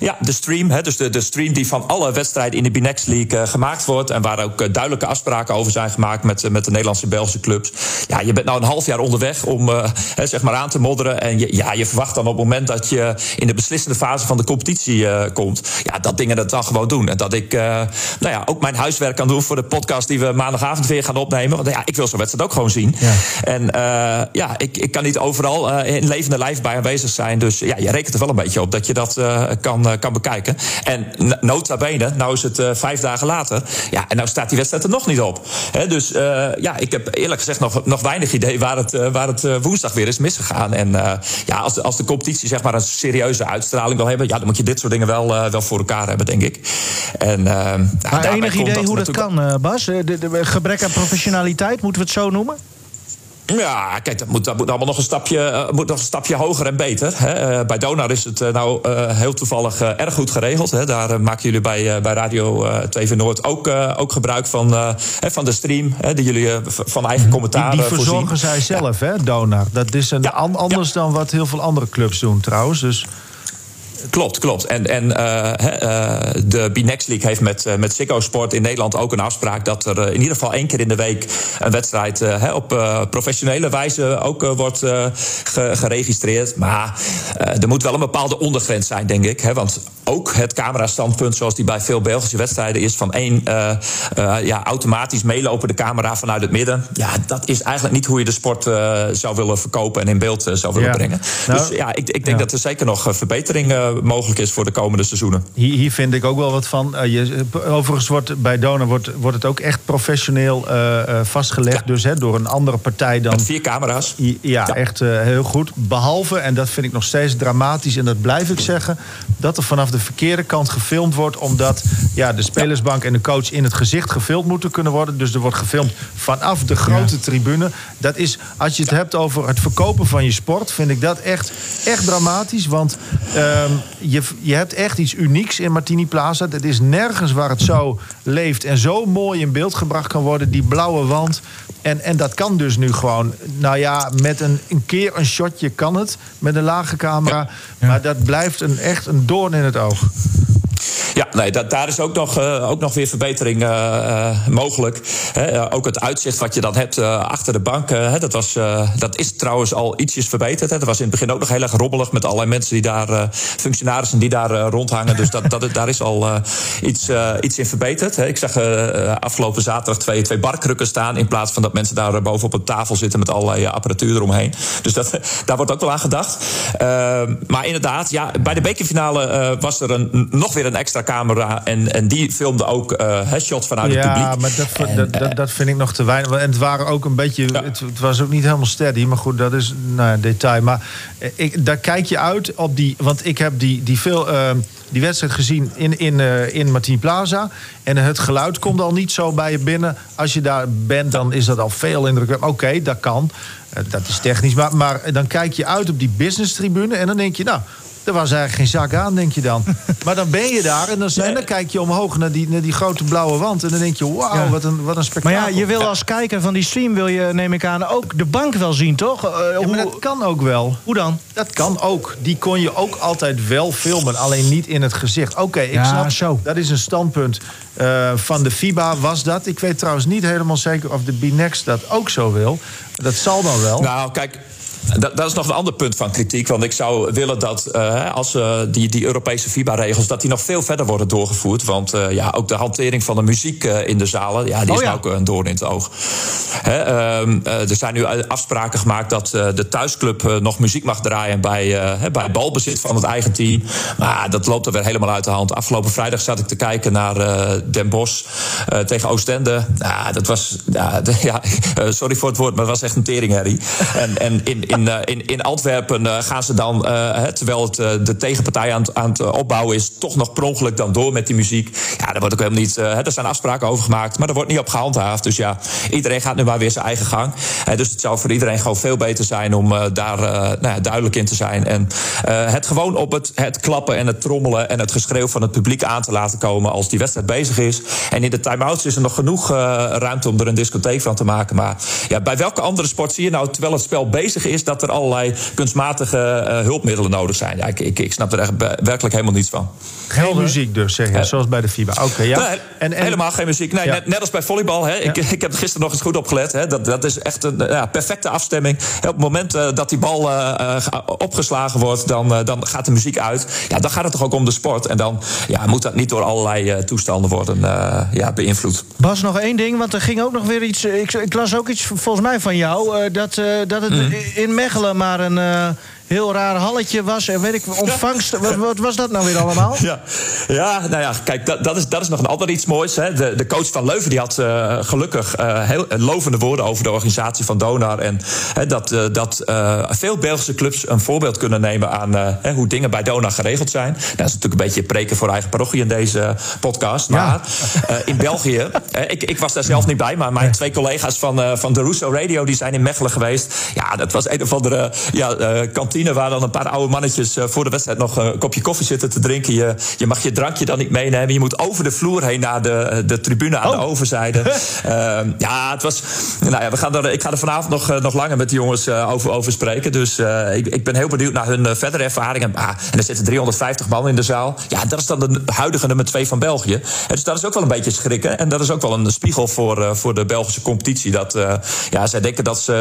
H: Ja, de stream. Hè, dus de, de stream die van alle wedstrijden in de Binex League uh, gemaakt wordt. En waar ook uh, duidelijke afspraken over zijn gemaakt met, uh, met de Nederlandse en Belgische clubs. Ja, je bent nou een half jaar onderweg om hè, zeg maar aan te modderen. En je, ja, je verwacht dan op het moment dat je in de beslissende fase van de competitie komt. Ja, dat dingen dat dan gewoon doen. En dat ik nou ja, ook mijn huiswerk kan doen voor de podcast die we maandagavond weer gaan opnemen. Want ja, ik wil zo'n wedstrijd ook gewoon zien. Ja. En ja, ik, ik kan niet overal in levende lijf bij aanwezig zijn. Dus ja, je rekent er wel een beetje op dat je dat kan, eh, kan bekijken. En nota bene, nou is het eh, vijf dagen later. Ja, en nou staat die wedstrijd er nog niet op. dus eh, ja, ik heb eerlijk gezegd nog, nog weinig idee waar het, waar het woensdag weer is misgegaan. En ja, als de, als de competitie zeg maar een serieuze uitstraling wil hebben, ja, dan moet je dit soort dingen wel, wel voor elkaar hebben, denk ik.
B: En, maar enig idee hoe dat kan, Bas? De, de, gebrek aan professionaliteit, moeten we het zo noemen?
H: Ja, kijk, dat moet, dat moet allemaal nog een stapje, uh, moet nog een stapje hoger en beter. Hè. Uh, bij Donar is het uh, nou heel toevallig erg goed geregeld. Hè. Daar maken jullie bij, bij Radio 2 Noord ook, ook gebruik van, van de stream. Hè, die jullie van eigen commentaar
C: Die, die verzorgen zij zelf, ja. hè, Donar. Dat is een, anders dan wat heel veel andere clubs doen trouwens. Dus
H: Klopt, klopt. En, en uh, de Binex League heeft met, uh, met Ziggo Sport in Nederland ook een afspraak dat er in ieder geval één keer in de week een wedstrijd op professionele wijze ook wordt geregistreerd. Maar er moet wel een bepaalde ondergrens zijn, denk ik. Hè, want ook het camerastandpunt, zoals die bij veel Belgische wedstrijden is, van één ja, automatisch meelopende camera vanuit het midden. Ja, dat is eigenlijk niet hoe je de sport zou willen verkopen en in beeld zou willen brengen. Nou, dus ja, ik, ik denk dat er zeker nog verbetering mogelijk is voor de komende seizoenen.
C: Hier, hier vind ik ook wel wat van. Uh, je, overigens wordt bij Donor wordt, wordt het ook echt professioneel uh, vastgelegd. Dus hè, door een andere partij dan.
H: Met vier camera's.
C: Ja, ja. echt heel goed. Behalve, en dat vind ik nog steeds dramatisch, en dat blijf ik zeggen, dat er vanaf de verkeerde kant gefilmd wordt. Omdat ja, de spelersbank en de coach in het gezicht gefilmd moeten kunnen worden. Dus er wordt gefilmd vanaf de grote tribune. Dat is, als je het hebt over het verkopen van je sport, vind ik dat echt, echt dramatisch. Want. Ehm, je, je hebt echt iets unieks in Martini Plaza. Het is nergens waar het zo leeft en zo mooi in beeld gebracht kan worden. Die blauwe wand. En, en dat kan dus nu gewoon. Nou ja, met een, een keer een shotje kan het. Met een lage camera. Maar dat blijft een, echt een doorn in het oog.
H: Ja, nee, daar is ook nog, uh, ook nog weer verbetering uh, mogelijk. ook het uitzicht wat je dan hebt achter de bank. dat, was, dat is trouwens al ietsjes verbeterd. Hè. Dat was in het begin ook nog heel erg robbelig met allerlei mensen die daar, functionarissen die daar rondhangen. Dus dat, dat, daar is al iets, iets in verbeterd. Ik zag afgelopen zaterdag twee, twee barkrukken staan. In plaats van dat mensen daar boven op een tafel zitten met allerlei apparatuur eromheen. Dus dat, (laughs) daar wordt ook wel aan gedacht. maar inderdaad, ja, bij de bekerfinale was er een, nog weer een extra camera. En, en die filmde ook uh, shots vanuit
C: ja,
H: het publiek.
C: Ja, maar dat, dat, dat, dat, vind ik nog te weinig. En het waren ook een beetje. Het, het, was ook niet helemaal steady. Maar goed, dat is nou ja, detail. Maar eh, ik, daar kijk je uit op die. Want ik heb die, die, veel, uh, die wedstrijd gezien in, in, uh, in Martin Plaza. En het geluid komt al niet zo bij je binnen. Als je daar bent, dan is dat al veel indrukwekkend. Oké, dat kan. dat is technisch. Maar, maar dan kijk je uit op die business tribune. En dan denk je, nou, er was eigenlijk geen zak aan, denk je dan. (laughs) maar dan ben je daar en dan, dan kijk je omhoog naar die, naar die grote blauwe wand. En dan denk je, wauw, wat, een, wat een spektakel.
B: Maar ja, je wil als kijker van die stream, wil je, neem ik aan, ook de bank wel zien, toch?
C: Uh, hoe, dat kan ook wel.
B: Hoe dan?
C: Dat kan ook. Die kon je ook altijd wel filmen, alleen niet in het gezicht. Oké, ik ja, snap, zo. dat is een standpunt uh, van de FIBA, was dat. Ik weet trouwens niet helemaal zeker of de Binex dat ook zo wil. Dat zal dan wel.
H: Nou, kijk, dat, dat, is nog een ander punt van kritiek. Want ik zou willen dat uh, als uh, die, die Europese FIBA-regels... dat die nog veel verder worden doorgevoerd. Want uh, ja, ook de hantering van de muziek in de zalen... Ja, die is oh, ja. ook een doorn in het oog. Hè, ehm, er zijn nu afspraken gemaakt dat de thuisclub nog muziek mag draaien... bij, bij balbezit van het eigen team. Maar dat loopt er weer helemaal uit de hand. Afgelopen vrijdag zat ik te kijken naar Den Bosch tegen Oostende. Nou, dat was... ja, (laughs) sorry voor het woord, maar het was echt een teringherrie. En, en in in, in, in Antwerpen gaan ze dan, terwijl het, de tegenpartij aan, aan het opbouwen is, toch nog per ongeluk dan door met die muziek. Ja, daar wordt ook helemaal niet. er zijn afspraken over gemaakt, maar er wordt niet op gehandhaafd. Dus ja, iedereen gaat nu maar weer zijn eigen gang. dus het zou voor iedereen gewoon veel beter zijn om daar nou ja, duidelijk in te zijn. En het gewoon op het, het klappen en het trommelen en het geschreeuw van het publiek aan te laten komen als die wedstrijd bezig is. En in de time-outs is er nog genoeg ruimte om er een discotheek van te maken. Maar ja, bij welke andere sport zie je nou, terwijl het spel bezig is, dat er allerlei kunstmatige uh, hulpmiddelen nodig zijn? Ja, ik, ik, ik, snap er echt werkelijk helemaal niets van.
C: Geen muziek dus, zeg je, zoals bij de FIBA. Oké, ja.
H: Nee, en, en, helemaal geen muziek. Nee, net, net, als bij volleybal. Hè. Ik, (laughs) ik heb er gisteren nog eens goed opgelet. Hè. Dat, dat is echt een ja, perfecte afstemming. Op het moment uh, dat die bal opgeslagen wordt, dan, dan gaat de muziek uit. Ja, dan gaat het toch ook om de sport. En dan ja, moet dat niet door allerlei toestanden worden ja, beïnvloed.
B: Bas, nog één ding, want er ging ook nog weer iets. Ik, ik las ook iets volgens mij van jou. dat, dat het mhm. In Mechelen maar een heel raar halletje was. En weet ik, ontvangst. wat, wat, was dat nou weer allemaal?
H: Ja, ja nou ja, kijk, dat, dat, is, dat is nog een ander iets moois. Hè. De, de coach van Leuven die had uh, gelukkig uh, heel lovende woorden over de organisatie van Donar. En dat, uh, dat veel Belgische clubs een voorbeeld kunnen nemen aan hoe dingen bij Donar geregeld zijn. Dat is natuurlijk een beetje preken voor eigen parochie in deze podcast. Maar ja. in België, ik, ik was daar zelf niet bij, maar mijn twee collega's van, van de Russo Radio die zijn in Mechelen geweest. Ja, dat was een of andere ja, kantine waar dan een paar oude mannetjes eh, voor de wedstrijd nog een kopje koffie zitten te drinken. Je, je mag je drankje dan niet meenemen. Je moet over de vloer heen naar de, eh, de tribune aan de oh. overzijde. (laughs) Ehm, ja, het was. Nou ja, we gaan er, ik ga er vanavond nog, eh, nog langer met de jongens over, over spreken. Dus ik, ik ben heel benieuwd naar hun verdere ervaringen. Ah, en er zitten 350 man in de zaal. Ja, dat is dan de huidige nummer 2 van België. Dus dat is ook wel een beetje schrikken. En dat is ook wel een spiegel voor, voor de Belgische competitie. Dat ja, zij denken dat ze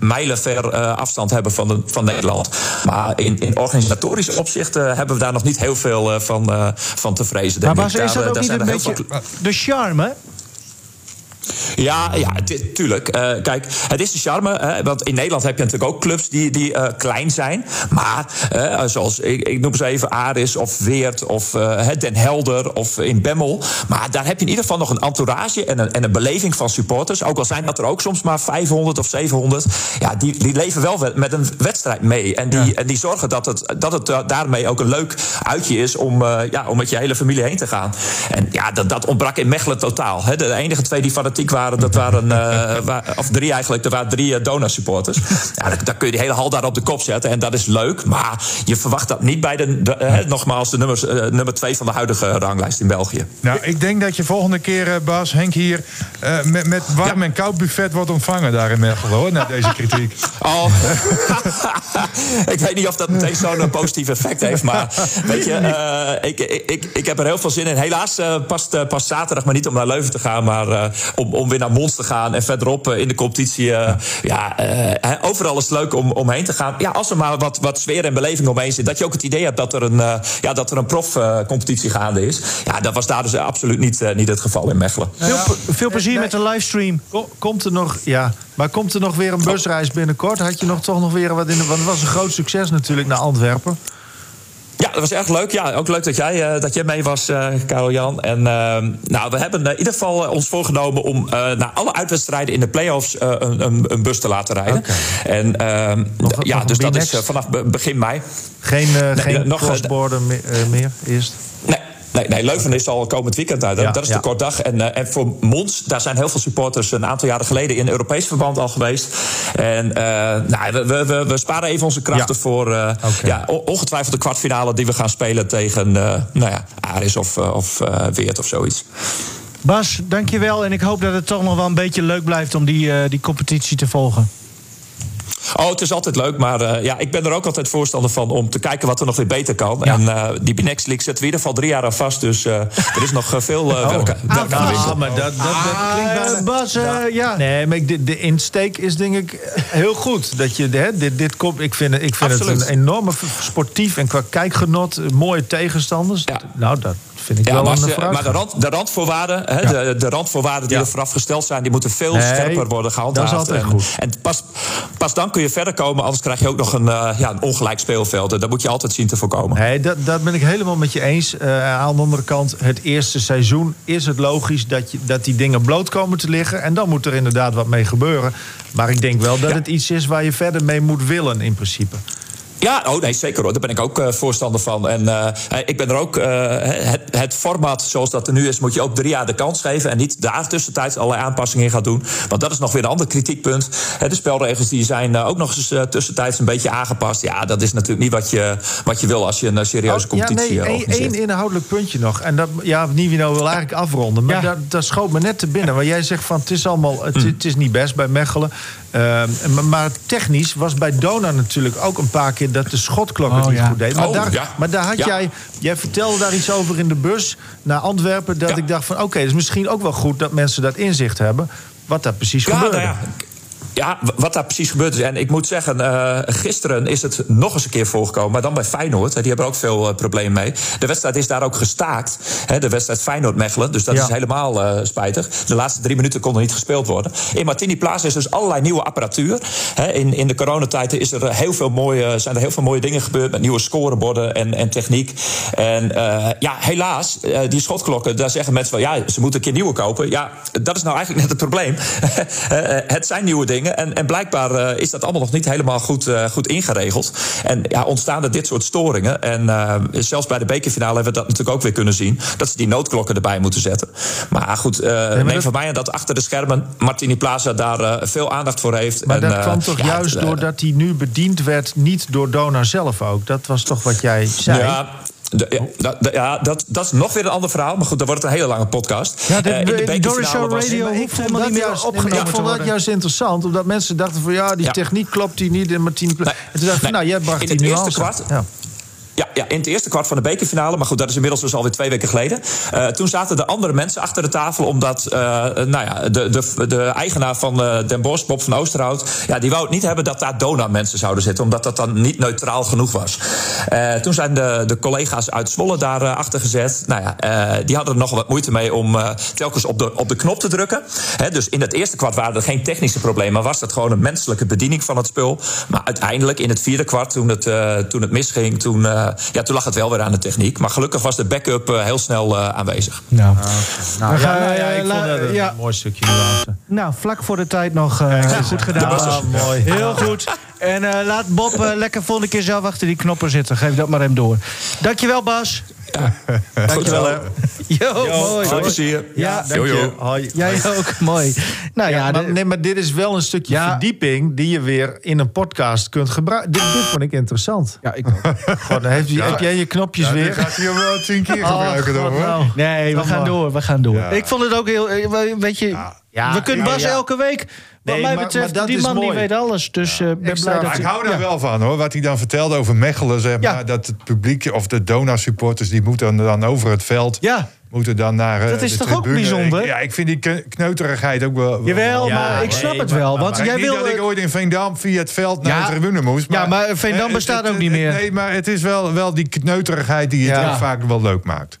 H: mijlenver afstand hebben van de, van de Nederland. Maar in, in organisatorisch opzicht hebben we daar nog niet heel veel uh, van, uh, van te vrezen.
B: Maar was, is dat ook niet een beetje de charme?
H: Ja, ja tuurlijk. Uh, kijk, het is de charme. Hè, want in Nederland heb je natuurlijk ook clubs die, die uh, klein zijn. Maar uh, zoals, ik, ik, noem ze even Aris of Weert of Den Helder of in Bemmel. Maar daar heb je in ieder geval nog een entourage en een, en een beleving van supporters. Ook al zijn dat er ook soms maar 500 of 700. Ja, die, die leven wel met een wedstrijd mee. En die, en die zorgen dat het, dat het daarmee ook een leuk uitje is om, ja, om met je hele familie heen te gaan. En ja, dat, dat ontbrak in Mechelen totaal. Hè. De enige twee die fanatiek waren, dat waren, uh, of drie eigenlijk, er waren drie uh, Dona-supporters. Ja, dan, kun je die hele hal daar op de kop zetten en dat is leuk. Maar je verwacht dat niet bij de, de nogmaals, de nummers, uh, nummer twee van de huidige ranglijst in België.
G: Nou, ik denk dat je volgende keer, Bas, Henk hier, met, met warm en koud buffet wordt ontvangen daar in Mechelen, hoor, na deze kritiek. (laughs)
H: Oh, (laughs) ik weet niet of dat meteen zo'n positief effect heeft, maar weet je, ik, ik, ik, heb er heel veel zin in. Helaas past, past zaterdag maar niet om naar Leuven te gaan, maar om, om weer naar Mons te gaan en verderop eh, in de competitie. Uh, ja, uh, overal is het leuk om, om heen te gaan. Ja, als er maar wat, wat sfeer en beleving omheen zit. Dat je ook het idee hebt dat er een, uh, ja, dat er een profcompetitie gaande is. Ja, dat was daar dus absoluut niet, niet het geval in Mechelen.
B: Veel, veel plezier met de livestream.
C: Komt er nog, ja, maar komt er nog weer een busreis binnenkort? Had je nog toch nog weer wat in de. Want het was een groot succes natuurlijk naar Antwerpen.
H: Ja, dat was erg leuk. Ja, ook leuk dat jij, uh, dat jij mee was, uh, Karel Jan. En uh, nou, we hebben in ieder geval ons voorgenomen om naar alle uitwedstrijden in de play-offs een, een, een, bus te laten rijden. Okay. En nog, ja, nog dus dat is vanaf begin mei.
C: Geen, nee, geen crossborder meer eerst?
H: Nee, Nee, Leuven is al komend weekend uit. dat is de kort dag. En, uh, en voor Mons, daar zijn heel veel supporters een aantal jaren geleden in Europees verband al geweest. En uh, nou, we, we, we, sparen even onze krachten voor uh, ja, ongetwijfeld de kwartfinale die we gaan spelen tegen nou ja, Aris of, of Weert of zoiets.
B: Bas, dankjewel. En ik hoop dat het toch nog wel een beetje leuk blijft om die, die competitie te volgen.
H: Oh, het is altijd leuk. Maar uh, ja, ik ben er ook altijd voorstander van om te kijken wat er nog weer beter kan. Ja. En uh, die Binex League zetten we in ieder geval drie jaar aan vast. Dus uh, er is nog veel oh. werk, werk aan de
C: winkel. Ah, maar dat, dat, dat ah, klinkt bijna...
B: Bas, ja.
C: Nee, maar de, de insteek is denk ik heel goed. Dat je, hè, dit, dit komt, ik vind, ik vind het een enorme sportief en qua kijkgenot mooie tegenstanders. Ja. Nou, dat vind ik
H: Ja,
C: wel
H: maar, ze-
C: vooruitgang.
H: maar de, rand, de randvoorwaarden, hè, de, de randvoorwaarden die
C: Ja.
H: er vooraf gesteld zijn, die moeten veel
C: Nee,
H: scherper worden gehandhaafd.
C: dat is altijd
H: en,
C: goed.
H: En pas, pas dan kun je verder komen, anders krijg je ook nog een, eh, ja, een ongelijk speelveld. En dat moet je altijd zien te voorkomen.
C: Nee, dat, dat ben ik helemaal met je eens. Eh, aan de andere kant, het eerste seizoen is het logisch dat, je, dat die dingen bloot komen te liggen. En dan moet er inderdaad wat mee gebeuren. Maar ik denk wel dat
H: Ja.
C: het iets is waar je verder mee moet willen in principe.
H: Ja, oh nee, zeker hoor. Daar ben ik ook eh, voorstander van. En eh, ik ben er ook. eh, het, het format zoals dat er nu is, moet je ook drie jaar de kans geven. En niet daar tussentijds allerlei aanpassingen in gaan doen. Want dat is nog weer een ander kritiekpunt. De spelregels die zijn eh, ook nog eens eh, tussentijds een beetje aangepast. Ja, dat is natuurlijk niet wat je, wat je wil als je een eh, serieuze competitie
C: Oh, ja,
H: eh,
C: nee,
H: organiseert.
C: één inhoudelijk puntje nog. En dat, ja, Nivino wil eigenlijk afronden. Maar
B: Ja.
C: dat, dat schoot me net te binnen. Waar jij zegt van het is allemaal, het,
H: Hmm.
C: het is niet best bij Mechelen. Ehm, maar, maar technisch was bij Dona natuurlijk ook een paar keer dat de schotklok het
B: Oh,
C: niet
B: ja.
C: goed deed. Maar,
H: Oh,
C: daar,
H: ja.
C: maar daar had
H: Ja.
C: jij, jij vertelde daar iets over in de bus naar Antwerpen. Dat
H: Ja.
C: ik dacht van oké, het is misschien ook wel goed dat mensen dat inzicht hebben. Wat daar precies
H: Ja,
C: gebeurde.
H: nou ja. Wat daar precies gebeurd is. En ik moet zeggen, eh, gisteren is het nog eens een keer voorgekomen. Maar dan bij Feyenoord. Die hebben er ook veel eh, problemen mee. De wedstrijd is daar ook gestaakt. Hè, de wedstrijd Feyenoord-Mechelen. Dus dat
C: Ja.
H: is helemaal eh, spijtig. De laatste drie minuten konden niet gespeeld worden. In Martini Plaza is dus allerlei nieuwe apparatuur. Hè, in, in de coronatijd is er heel veel mooie, zijn er heel veel mooie dingen gebeurd. Met nieuwe scoreborden en, en techniek. En ja, helaas, die schotklokken, daar zeggen mensen van... ja, ze moeten een keer nieuwe kopen. Ja, dat is nou eigenlijk net het probleem. (laughs) Het zijn nieuwe dingen. En, en blijkbaar eh, is dat allemaal nog niet helemaal goed, eh, goed ingeregeld. En ja, ontstaan er dit soort storingen. En eh, zelfs bij de bekerfinale hebben we dat natuurlijk ook weer kunnen zien. Dat ze die noodklokken erbij moeten zetten. Maar goed, eh neem
C: dat-
H: van mij aan dat achter de schermen... Martini Plaza daar veel aandacht voor heeft.
C: Maar
H: En,
C: dat kwam toch
H: ja,
C: juist doordat hij nu bediend werd, niet door Dona zelf ook. Dat was toch wat jij zei.
H: Ja, de- ja, dat, dat- ja, dat, dat is nog weer een ander verhaal. Maar goed, dan wordt het een hele lange podcast.
B: Ja, dit-
H: Eh, in de
B: Doris Show
H: was-
B: Radio
C: Maar
B: hoeft
C: vond
B: helemaal
C: dat
B: niet meer
C: juist-
B: opgenomen
C: Ik vond dat juist interessant, omdat mensen dachten van ja, die
H: Ja.
C: techniek klopt die niet. Pla-
H: Nee.
C: En toen dacht ik van,
H: Nee.
C: nou, jij bracht
H: In
C: die
H: het eerste
C: nuance.
H: kwart-
C: Ja.
H: Ja, ja, in het eerste kwart van de bekerfinale. Maar goed, dat is inmiddels dus alweer twee weken geleden. Eh, toen zaten er andere mensen achter de tafel. Omdat eh, nou ja, de, de, de eigenaar van eh, Den Bosch, Bob van Oosterhout... Ja, die wou het niet hebben dat daar Dona-mensen zouden zitten. Omdat dat dan niet neutraal genoeg was. Toen zijn de, de collega's uit Zwolle daar achter gezet. Nou ja, die hadden er nog wat moeite mee om telkens op de, op de knop te drukken. Dus in het eerste kwart waren er geen technische problemen. Was dat gewoon een menselijke bediening van het spul. Maar uiteindelijk in het vierde kwart, toen het, toen het misging... Toen, ja, toen lag het wel weer aan de techniek. Maar gelukkig was de backup eh, heel snel eh, aanwezig.
B: Nou,
C: Nou,
B: We
C: ja,
B: gaan,
C: nou ja, ik
B: eh,
C: vond dat een
B: ja.
C: mooi stukje
B: nou, vlak voor de tijd nog eh, goed gedaan.
C: Ja, mooi.
B: Heel goed. En eh, laat Bob eh, lekker volgende keer zelf achter die knoppen zitten. Geef dat maar hem door. Dankjewel, Bas. (laughs)
C: Dankjewel, hè.
B: Jo, mooi.
H: Veel plezier.
B: Ja,
C: Dank je. Hoi.
B: Jij ook. Mooi. Nou ja,
C: Ja, maar, nee, maar dit is wel een stukje
B: Ja.
C: verdieping die je weer in een podcast kunt gebruiken. Dit, dit vond ik interessant.
B: ja, ik ook. (laughs)
C: Gewoon, dan heeft, heb jij je knopjes
G: Ja,
C: weer?
G: gaat hij wel tien keer (laughs)
C: Oh,
G: gebruiken dan,
C: God,
G: hoor.
C: nou.
B: Nee, we
C: Dan
B: gaan door. We gaan door.
G: Ja.
B: Ik vond het ook heel... eh, Weet je,
C: Ja,
B: we kunnen
C: ja,
B: Bas
C: ja.
B: elke week... Wat
C: Nee,
B: mij
C: maar-
B: betreft,
C: maar dat
B: die
C: is
B: man die weet alles. Dus eh ben blij dat
G: ik hou daar
B: ja.
G: wel van hoor. Wat hij dan vertelde over Mechelen, zeg
B: Ja.
G: maar. Dat het publiek of de Dona-supporters, die moeten dan over het veld.
B: Ja,
G: Moeten dan naar eh,
B: Dat is toch ook bijzonder?
G: Ik- ja, ik vind die kne- kneuterigheid ook wel... wel-
B: jawel,
C: Ja,
B: maar ik
C: nee,
B: snap het
C: maar-
B: wel.
C: maar-
B: Want
G: Maar
B: jij
G: niet
B: wil...
G: dat ik ooit in Veendam via het veld naar
B: Ja.
G: de tribune moest.
B: Ja, maar Veendam bestaat
G: het-
B: ook niet meer.
G: Nee, maar het is wel, wel die kneuterigheid die het
C: Ja.
G: ook vaak wel leuk maakt.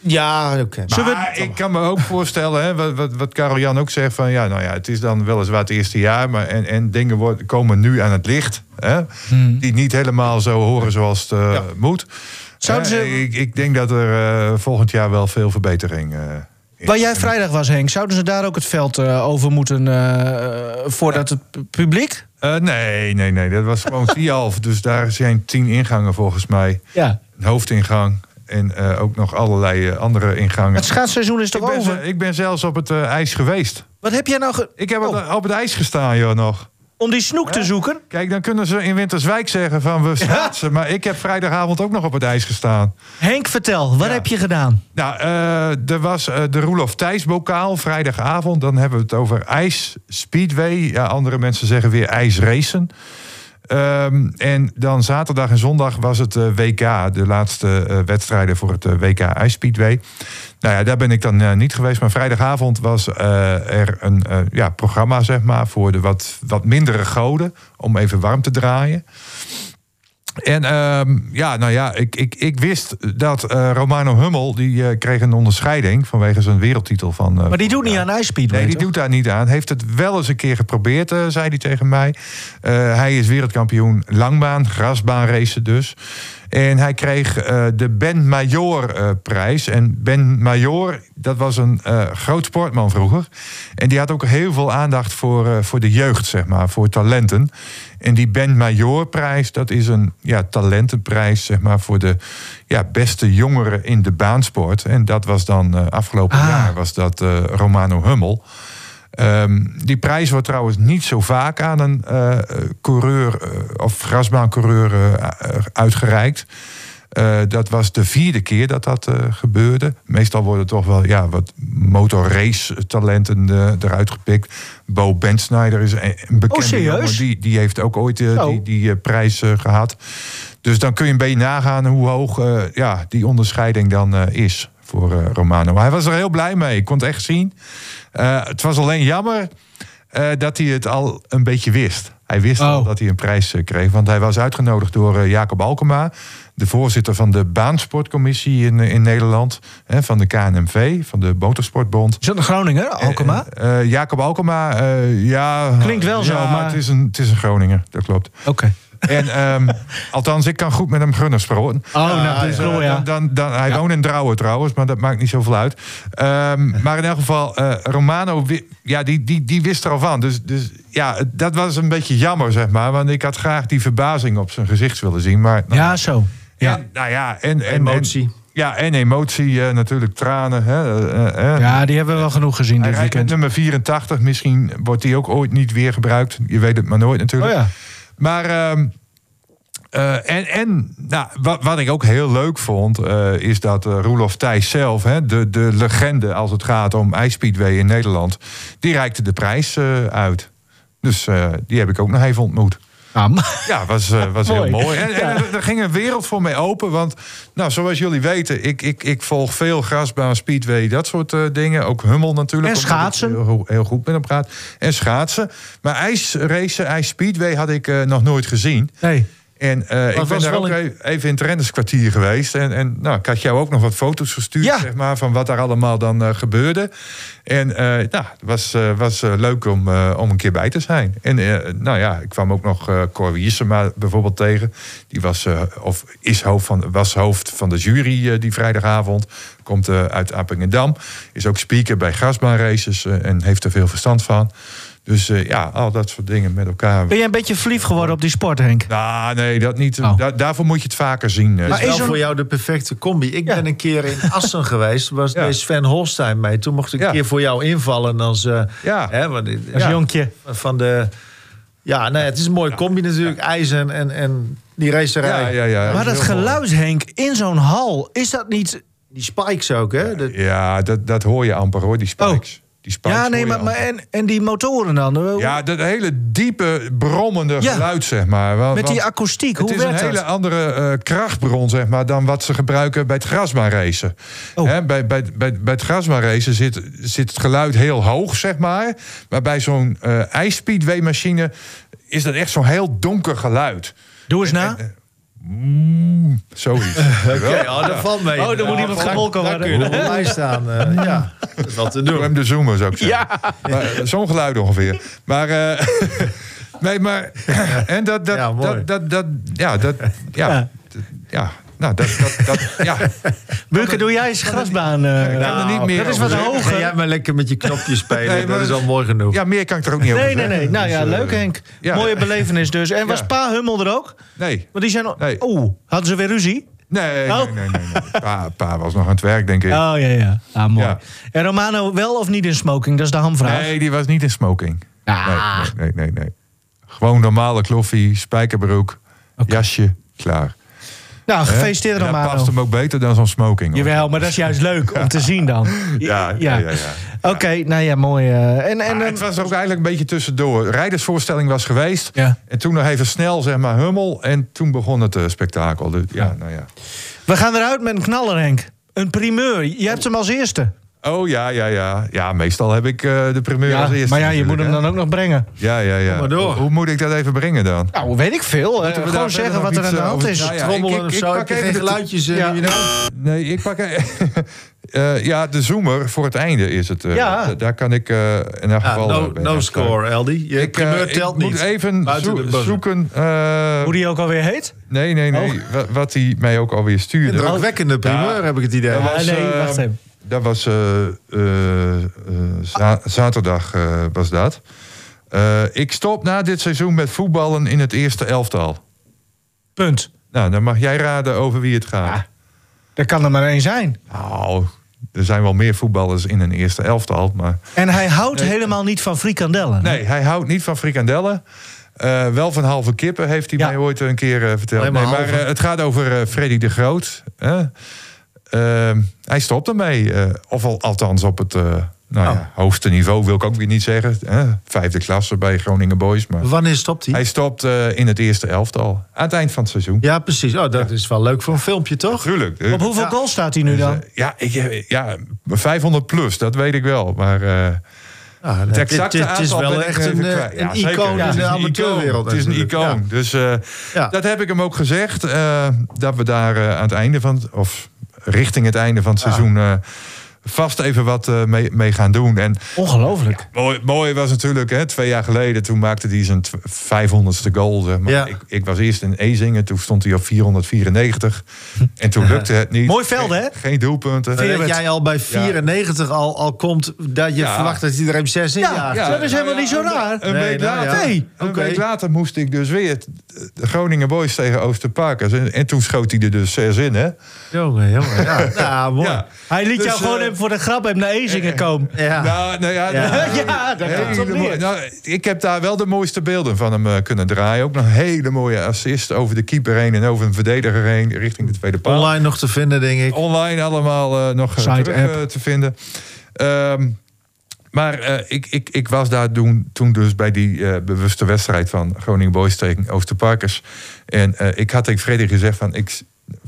C: Ja, oké.
B: Zullen we-
G: Maar ik kan me ook voorstellen, hè, wat, wat, wat Karel Jan ook zegt, van ja, nou ja, het is dan weliswaar het eerste jaar, maar en, en dingen worden, komen nu aan het licht, hè,
B: Hmm.
G: die niet helemaal zo horen zoals het eh, moet.
B: Zouden
G: Hè,
B: ze-
G: ik, ik denk dat er eh, volgend jaar wel veel verbetering uh,
B: Waar jij vrijdag was, Henk, zouden ze daar ook het veld eh, over moeten eh, voordat het pu- publiek?
G: Eh, nee, nee, nee, dat was gewoon (laughs) Tialf, dus daar zijn tien ingangen volgens mij.
B: Ja.
G: Een hoofdingang en eh, ook nog allerlei eh, andere ingangen.
B: Het schaatsseizoen is
G: ik,
B: toch
G: ben,
B: over?
G: ik ben zelfs op het eh, ijs geweest.
B: Wat heb jij nou ge-
G: Ik heb
B: Oh,
G: op het ijs gestaan, joh, nog.
B: Om die snoek te zoeken?
G: Kijk, dan kunnen ze in Winterswijk zeggen van we (laughs) schaatsen. Maar ik heb vrijdagavond ook nog op het ijs gestaan.
B: Henk, vertel, wat
G: Ja.
B: heb je gedaan?
G: Nou, eh, er was eh, de Roelof Thijs bokaal vrijdagavond. Dan hebben we het over ijs speedway. Ja, andere mensen zeggen weer ijsracen. Ehm, en dan zaterdag en zondag was het eh, WK, de laatste eh, wedstrijden voor het eh, WK ijsspeedway. Nou ja, daar ben ik dan niet geweest. Maar vrijdagavond was er een ja, programma, zeg maar, voor de wat, wat mindere goden. Om even warm te draaien. En ehm, ja, nou ja, ik, ik, ik wist dat eh, Romano Hummel... die eh, kreeg een onderscheiding vanwege zijn wereldtitel van...
B: maar die doet niet aan ijspeed,
G: Nee, die doet daar niet aan. Heeft het wel eens een keer geprobeerd, zei hij tegen mij. hij is wereldkampioen langbaan, grasbaan racen dus. En hij kreeg uh, de Ben Major uh, prijs. En Ben Major, dat was een uh, groot sportman vroeger. En die had ook heel veel aandacht voor, voor de jeugd, zeg maar, voor talenten. En die Ben Major prijs, dat is een ja, talentenprijs, zeg maar, voor de ja, beste jongeren in de baansport. En dat was dan afgelopen ah. jaar was dat Romano Hummel. Um, die prijs wordt trouwens niet zo vaak aan een uh, coureur of grasbaancoureur uh, uitgereikt. dat was de vierde keer dat dat gebeurde. Meestal worden toch wel ja, wat motorrace talenten eruit gepikt. Bo Bensnijder is een bekende oh. Die, die heeft ook ooit die, die prijs gehad. Dus dan kun je een beetje nagaan hoe hoog ja, die onderscheiding dan is voor Romano. Maar hij was er heel blij mee. Ik kon het echt zien. Het was alleen jammer dat hij het al een beetje wist. Hij wist al oh. dat hij een prijs uh, kreeg. Want hij was uitgenodigd door Jacob Alkema, de voorzitter van de baansportcommissie in, in Nederland. Hè, van de KNMV, van de Motorsportbond.
B: Is dat een Groninger, Alkema?
G: Jacob Alkema, ja.
B: Klinkt wel zo, maar.
G: Het is, een, het is een Groninger, dat klopt.
B: Oké.
G: En um, (laughs) althans, ik kan goed met hem gunnen spraken.
B: Oh, nou, dat is cool, ja.
G: Dan, dan, hij woont in Drouwen trouwens, maar dat maakt niet zoveel uit. Um, (laughs) maar in elk geval, uh, Romano, ja, die, die, die wist er al van. Dus, dus ja, dat was een beetje jammer, zeg maar. Want ik had graag die verbazing op zijn gezicht willen zien. Maar,
B: nou, ja, zo.
G: Ja. En, nou ja, en, en
C: emotie.
G: ja, en emotie, uh, natuurlijk tranen. Hè,
B: uh, ja, die hebben we wel genoeg gezien dit weekend.
G: Nummer 84, misschien wordt die ook ooit niet weer gebruikt. Je weet het maar nooit natuurlijk.
B: Oh ja.
G: Maar. Um, uh, en en nou, wat, wat, ik ook heel leuk vond, uh, is dat uh, Roelof Thijs zelf, hè, de, de legende als het gaat om ijspeedway in Nederland, die reikte de prijs uit. Dus die heb ik ook nog even ontmoet. Ja, was, was heel mooi. En, en er, ging een wereld voor mij open. Want, nou, zoals jullie weten, ik, ik, ik volg veel grasbaan, speedway, dat soort dingen. Ook Hummel natuurlijk.
B: En schaatsen.
G: Heel, heel, goed met hem praat. En schaatsen. Maar ijsracen, ijsspeedway had ik nog nooit gezien.
B: Nee.
G: En uh, ik ben daar ook een... even in het rennerskwartier geweest. En, en nou, ik had jou ook nog wat foto's gestuurd ja. zeg maar, van wat daar allemaal dan uh, gebeurde. En uh, nou, het was, was leuk om, om een keer bij te zijn. En nou ja, ik kwam ook nog uh, Wiersema bijvoorbeeld tegen. Die was, of is hoofd van, was hoofd van de jury die vrijdagavond. Komt uit Appingedam. Is ook speaker bij grasbaanraces en heeft er veel verstand van. Dus uh, ja, al dat soort dingen met elkaar.
B: Ben je een beetje verliefd geworden op die sport, Henk?
G: Nou, nee, dat niet. Oh. Da daarvoor moet je het vaker zien.
C: Maar is wel voor jou de perfecte combi. Ik ja. ben een keer in (laughs) Assen geweest. Was ja. Sven Holstein mee. Toen mocht ik een keer voor jou invallen als, uh,
B: ja. Hè, want, als jonkje.
C: Van de... Ja, nee, het is een mooie combi natuurlijk. IJzer en, en die racerij.
G: Ja, ja, ja.
B: Maar dat geluid, Henk, in zo'n hal, is dat niet...
C: Die spikes ook, hè?
G: Ja, dat, dat hoor je amper hoor, die spikes. Oh
B: ja, nee, maar, maar en, en die motoren dan?
G: Ja, dat hele diepe, brommende geluid, zeg maar.
B: Want, Met die akoestiek, hoe
G: werkt
B: dat?
G: Het is een hele andere uh, krachtbron, zeg maar, dan wat ze gebruiken bij het grasbaanracen. Oh. Bij, bij, bij, bij het grasbaanracen zit, zit het geluid heel hoog, zeg maar. Maar bij zo'n uh, ijsspeedway-machine is dat echt zo'n heel donker geluid.
B: Doe eens na.
G: Mm, zoiets. (laughs)
C: Oké, okay, oh, dat valt mee.
B: Oh, dan moet iemand gemolken worden.
C: Daar kun je nog bij staan. (laughs) Uh, ja, dat is wat te doen.
G: hem de zoomen, zou ik zeggen. Ja. Zo'n geluid ongeveer. Maar... Uh, (laughs) nee, maar... en dat... dat, ja, dat, dat, dat, ja, dat... Ja, ja. Nou, dat, dat, dat ja. (laughs)
B: Doe jij eens grasbaan? Uh,
C: nou, niet meer dat is wat hoger. Ga jij maar lekker met je knopjes (laughs) spelen. Nee, dat is al mooi genoeg.
G: Ja, meer kan ik er ook niet over
B: Nee, nee, nee. Nou ja, dus, leuk Henk. Ja. Mooie belevenis dus. En was Pa Hummel er ook?
G: Nee.
B: Want die zijn... Nee. Oeh, hadden ze weer ruzie?
G: Nee, oh. nee, nee, nee, Pa, pa, was nog aan het werk, denk ik.
B: Oh ja, ja. Ah, mooi. Ja. En Romano wel of niet in smoking? Dat is de hamvraag.
G: Nee, die was niet in smoking.
B: Ah.
G: Nee, nee, nee, nee. Gewoon normale kloffie, spijkerbroek, okay. jasje, klaar.
B: Nou, gefeliciteerd Romano.
G: Dat past hem ook beter dan zo'n smoking.
B: Jawel, maar dat is juist leuk om te zien dan. (laughs)
G: Ja, ja, ja. ja,
B: Oké, okay, nou ja, mooi. Uh, en, en,
G: het was ook eigenlijk een beetje tussendoor. Rijdersvoorstelling was geweest.
B: Ja.
G: En toen nog even snel, zeg maar, Hummel. En toen begon het uh, spektakel. Dus, ja, nou ja.
B: We gaan eruit met een knaller, Henk. Een primeur. Je hebt hem als eerste.
G: Oh ja, ja, ja. Ja, meestal heb ik uh, de primeur
B: ja,
G: als eerste.
B: Maar ja, je moet hem dan ook nog brengen.
G: Ja, ja, ja.
C: maar door.
G: Hoe moet ik dat even brengen dan?
B: Nou, weet ik veel. Uh, gewoon zeggen wat er aan de hand is.
C: Nou ja, Trommelen of zo. Ik, ik, geen geluidjes. Ja. You know?
G: Nee, ik pak... Uh, (laughs) ja, de zoomer voor het einde is het. Uh, ja. Daar kan ik uh, in elk geval...
C: no, no score, Eldi. Je ik, primeur telt
G: ik
C: niet.
G: moet even zo zoeken...
B: Hoe die ook alweer heet?
G: Nee, nee, nee. Oh. Wat hij mij ook alweer stuurde.
C: Een drukwekkende primeur, heb ik het idee.
B: Nee, wacht even.
G: Dat was za zaterdag was dat. ik stop na dit seizoen met voetballen in het eerste elftal.
B: Punt.
G: Nou, dan mag jij raden over wie het gaat.
B: Ja. Er kan er maar één zijn.
G: Nou, er zijn wel meer voetballers in een eerste elftal. Maar...
B: En hij houdt nee. helemaal niet van frikandellen.
G: Nee, hij houdt niet van frikandellen. Uh, wel van halve kippen, heeft hij ja. mij ooit een keer uh, verteld. Nee, maar uh, het gaat over Freddy de Groot. Hij stopt ermee. of al, althans op het nou, oh. ja, hoogste niveau wil ik ook weer niet zeggen. Hè? Vijfde klasse bij Groningen Boys. Maar
C: Wanneer stopt hij?
G: Hij stopt uh, in het eerste elftal. Aan het eind van het seizoen.
C: Ja, precies. Oh, dat ja. is wel leuk voor een filmpje, toch?
G: Tuurlijk.
B: Op hoeveel ja. goals staat hij nu dan?
G: Dus, uh, ja, ik, ja, 500 plus, dat weet ik wel. Maar... Uh,
C: Ah, het exacte het, het is wel echt een, een ja, icoon ja, in de amateurwereld.
G: Het is een icoon. Dus uh, ja. dat heb ik hem ook gezegd. Uh, dat we daar uh, aan het einde van... of richting het einde van het seizoen vast even wat uh, mee, mee, gaan doen. En,
B: Ongelooflijk.
G: Ja, mooi, mooi, was natuurlijk, hè, twee jaar geleden, toen maakte hij zijn 500ste goal. Zeg maar.
C: ja.
G: ik, ik, was eerst in Ezingen, toen stond hij op 494. En toen lukte het niet.
B: Mooi veld, hè?
G: Geen doelpunten.
C: Dat jij al bij 94 al, al komt, dat je verwacht dat hij er even 6 in
B: ja, ja, dat is helemaal niet zo raar.
G: Een, nee, week, nou, later, nee. een okay. week later moest ik dus weer de Groningen Boys tegen Oosterparkers. En, en toen schoot hij er dus 6 in, hè?
C: Jongen, jongen. Ja, (laughs) nou, mooi.
B: Hij liet dus, jou gewoon uh, even voor de grap hem naar Ezingen komen.
G: Ja, nou, nou ja,
B: ja. ja dat ja.
G: Nou, ik heb daar wel de mooiste beelden van hem uh, kunnen draaien. Ook nog een hele mooie assist over de keeper heen en over een verdediger heen richting de tweede paal.
C: Online nog te vinden, denk ik.
G: Online allemaal uh, nog terug, te vinden. Um, maar uh, ik, ik, ik was daar toen, toen dus bij die uh, bewuste wedstrijd van Groningen Boys tegen Oosterparkers. En uh, ik had tegen Freddy gezegd van ik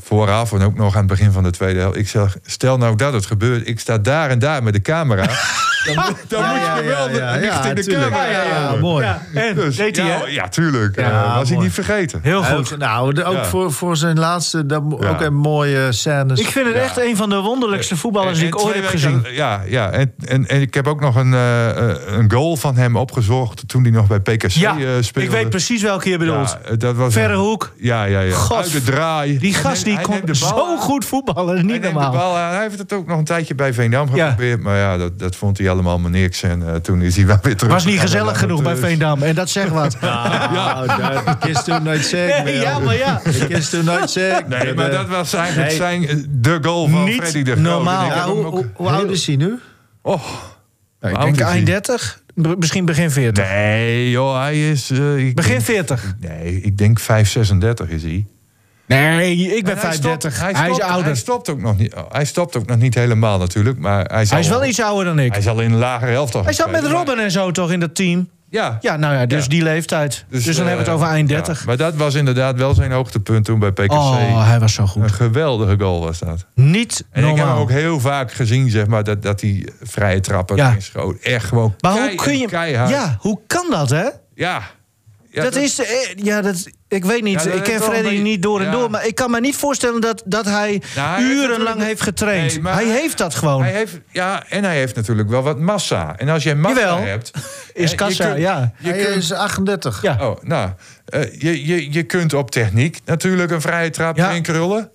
G: vooraf en ook nog aan het begin van de tweede helft. Ik zeg, stel nou dat het gebeurt, ik sta daar en daar met de camera. (laughs) dan, dan
C: ja,
G: moet je
C: ja,
G: wel
C: ja,
G: richting de
C: tuurlijk.
G: camera.
C: Ja, mooi.
B: En dus, deed hij, hè?
G: Ja, tuurlijk. Ja, was hij niet vergeten.
B: Heel goed.
C: Ook, nou, ook voor, voor zijn laatste, dat, ook een mooie scènes.
B: Ik vind het echt een van de wonderlijkste voetballers die ik ooit heb gezien.
G: Ja, ja. En, en, en ik heb ook nog een, uh, een goal van hem opgezocht toen hij nog bij PKC
B: ja,
G: uh, speelde.
B: Ik weet precies welke je bedoelt.
G: Ja, dat was
B: Verre hoek.
G: Ja, ja, ja. Uit de draai.
B: Die gast die kon zo goed voetballen, niet
G: hij
B: normaal.
G: De bal, hij heeft het ook nog een tijdje bij Veendam geprobeerd. Ja. Maar ja, dat, dat vond hij allemaal maar niks. En uh, toen is hij wel weer terug.
B: Was niet gezellig genoeg bij Veendam. En dat zegt wat. (laughs)
C: Nou, ja. dat is toen nooit zeggen.
B: Nee, ja, maar ja.
C: Dat is toen nooit zeggen. (laughs)
G: Nee, maar dat was eigenlijk zijn, de goal van
B: niet
G: Freddy de Groot.
B: normaal.
C: Ja, hoe, hoe, hoe oud is hij nu?
G: Oh,
B: nou, ik denk eind 30. Misschien begin 40.
G: Nee, joh, hij is... Uh, ik
B: begin
G: denk,
B: 40.
G: Nee, ik denk 5, 36 is hij.
B: Nee, ik ben 35. Hij, is ouder.
G: Hij stopt, ook nog niet, hij stopt ook nog niet helemaal natuurlijk. Maar hij,
B: hij is wel iets ouder dan ik.
G: Hij zal in een lagere helft
B: Hij zat met Robben en zo toch in dat team?
G: Ja.
B: Ja, nou ja, dus ja. die leeftijd. Dus, dus dan uh, hebben we het over eind 30.
G: Ja. Maar dat was inderdaad wel zijn hoogtepunt toen bij PKC.
B: Oh, hij was zo goed.
G: Een geweldige goal was dat.
B: Niet
G: en
B: normaal.
G: ik heb hem ook heel vaak gezien, zeg maar, dat, dat hij vrije trappen
B: ja.
G: schoot. Echt gewoon
B: maar hoe kun je,
G: keihard.
B: Ja, hoe kan dat, hè?
G: Ja.
B: Ja, dat, dat, is, ja, dat, ik weet niet, ja, ik ken Freddy beetje, niet door en ja. door, maar ik kan me niet voorstellen dat, dat hij, nou, hij urenlang heeft, heeft getraind. Nee, hij heeft dat gewoon.
G: Hij heeft, ja, en hij heeft natuurlijk wel wat massa. En als jij massa
B: Jawel.
G: hebt... (laughs)
B: Is kassa,
C: kunt,
B: ja.
C: Je hij kunt, is 38.
B: Ja.
G: Oh, nou, uh, je, je, je kunt op techniek natuurlijk een vrije trap ja. erin krullen.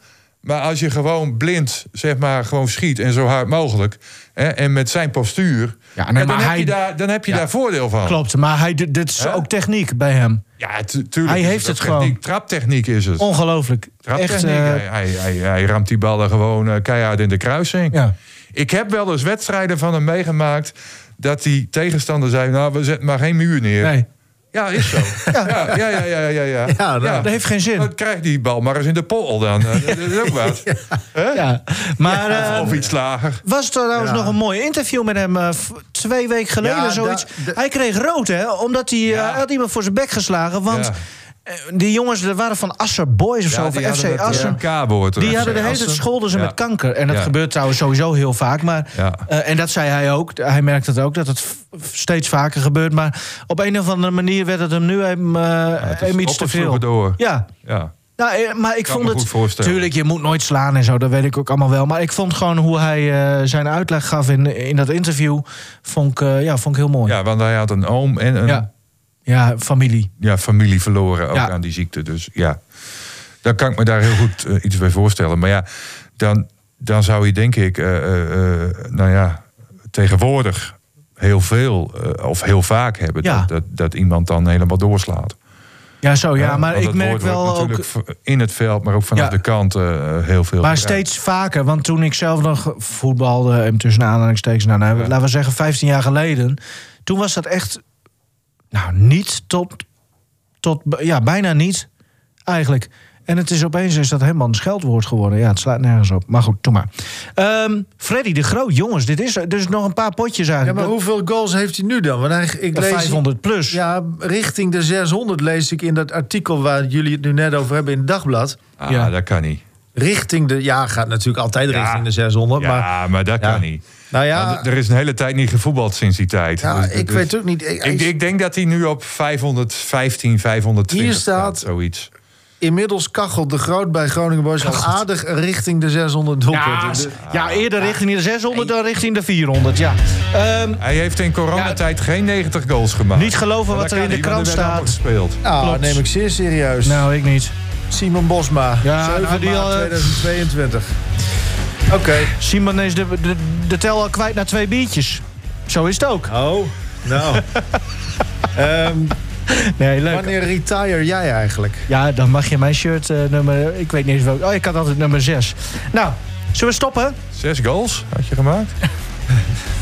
G: Maar als je gewoon blind, zeg maar, gewoon schiet en zo hard mogelijk... Hè, en met zijn postuur,
B: ja, nee,
G: dan,
B: hij,
G: heb je daar, dan heb je
B: ja,
G: daar voordeel van.
B: Klopt, maar hij, dit is ook techniek bij hem.
G: Ja, tuurlijk.
B: Hij heeft het gewoon.
G: Traptechniek is het.
B: Ongelooflijk. Echt, uh...
G: hij, hij, hij, hij, ramt die ballen gewoon uh, keihard in de kruising.
B: Ja.
G: Ik heb wel eens wedstrijden van hem meegemaakt... dat die tegenstander zei, nou, we zetten maar geen muur neer.
B: Nee.
G: Ja, is zo. (laughs) ja, ja, ja, ja, ja. ja.
B: ja, nou, dat heeft geen zin.
G: Dan krijg die bal maar eens in de pol dan. dat is ook wat. (laughs)
B: ja. ja. Maar,
G: ja, of, iets lager.
B: Was er trouwens nog een mooi interview met hem uh, twee weken geleden, zoiets. Hij kreeg rood, hè? Omdat hij uh, had iemand voor zijn bek geslagen. Want die jongens, er waren van Asser Boys of zo,
G: die
B: van FC Assen.
G: eh, K-woord.
B: Die hadden de hele tijd scholden ze
G: Ja.
B: met kanker. En dat
G: Ja.
B: gebeurt trouwens sowieso heel vaak. Maar,
G: Ja.
B: eh, en dat zei hij ook. Hij merkt het ook, dat het steeds vaker gebeurt. Maar op een of andere manier werd het hem nu hem, eh,
G: het is
B: hem iets
G: op
B: te veel.
G: door.
B: Ja.
G: Ja.
B: Nou, eh, maar ik
G: Kan
B: vond
G: me
B: het.
G: goed voorstellen.
B: Tuurlijk, je moet nooit slaan en zo, dat weet ik ook allemaal wel. Maar ik vond gewoon hoe hij eh, zijn uitleg gaf in, in dat interview. Vond ik, eh, ja, vond ik heel mooi.
G: ja, want hij had een oom en een
B: Ja. Familie.
G: ja, familie verloren ook
B: Ja.
G: aan die ziekte. Dus ja, dan kan ik me daar heel goed eh, iets bij voorstellen. Maar ja, dan, dan zou je denk ik, eh, eh, nou ja, tegenwoordig heel veel of heel vaak hebben
B: Ja.
G: dat, dat, dat iemand dan helemaal doorslaat.
B: Ja, zo ja. Maar ik merk wel ook.
G: in het veld, maar ook vanaf
B: Ja.
G: de kant heel veel.
B: Maar
G: gebruikt.
B: steeds vaker, want toen ik zelf nog voetbalde, en tussen aanhalingstekens, nou, nou, laten we zeggen 15 jaar geleden, toen was dat echt, nou, niet tot, tot ja, bijna niet, eigenlijk. En het is opeens is dat helemaal een scheldwoord geworden. Ja, het slaat nergens op. Maar goed, doe maar. Ehm, Freddy de Groot, jongens, dit is dus nog een paar potjes
C: Ja,
B: eigenlijk.
C: maar hoeveel goals heeft hij nu dan? Want hij, ik lees,
B: 500 plus.
C: Ja, richting de 600 lees ik in dat artikel waar jullie het nu net over hebben in het dagblad.
G: Ah,
B: Ja.
G: dat kan niet.
C: Richting de, ja, gaat natuurlijk altijd
G: Ja.
C: richting de 600.
G: Ja,
C: Maar
G: maar, dat
C: Ja.
G: kan niet.
C: Nou ja,
G: d- er is een hele tijd niet gevoetbald sinds die tijd.
C: ja
G: Dus-
C: ik
G: dus-
C: weet ook niet. Ik,
G: Ik, denk dat hij nu op 515, 520
C: Hier staat-
G: zoiets.
C: inmiddels kachelt de groot bij Groningen Boys al aardig richting de 600 doelpunten.
B: Ja,
C: Dus-
B: ja, eerder richting de 600 dan richting de 400, ja. Ehm,
G: Hij heeft in coronatijd geen 90 goals gemaakt.
B: Niet geloven wat
G: dat
B: er in de krant staat.
C: Nou,
B: Klopt.
C: neem ik zeer serieus.
B: nou, ik niet.
C: Simon Bosma,
B: Ja,
C: 7
B: nou, die
C: maart
B: al, eh,
C: 2022. Oké.
B: Simon is de, de, de tel al kwijt naar twee biertjes. Zo is het ook.
C: Oh, nou. (laughs) Ehm,
B: Nee, leuk.
C: wanneer retire jij eigenlijk?
B: Ja, dan mag je mijn shirt eh, nummer... Ik weet niet eens welk... Oh, ik had altijd nummer 6. Nou, zullen we stoppen?
G: Zes goals had je gemaakt?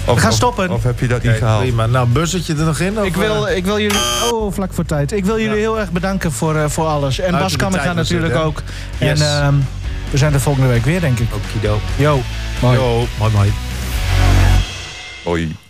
G: Of, (laughs)
B: We gaan stoppen.
G: Of, heb je dat niet gehaald?
C: prima. Nou, buzzetje er nog in? Of,
B: Ik wil,
C: eh,
B: ik wil jullie... Oh, vlak voor tijd. Ik wil jullie
C: Ja.
B: heel erg bedanken voor, eh, voor alles. En
C: Buiten
B: Bas
C: het,
B: natuurlijk ook.
C: Yes.
B: En ehm, we zijn er volgende week weer, denk ik.
C: Okido.
B: Yo, mooi.
C: Yo, mooi mooi.
G: Hoi.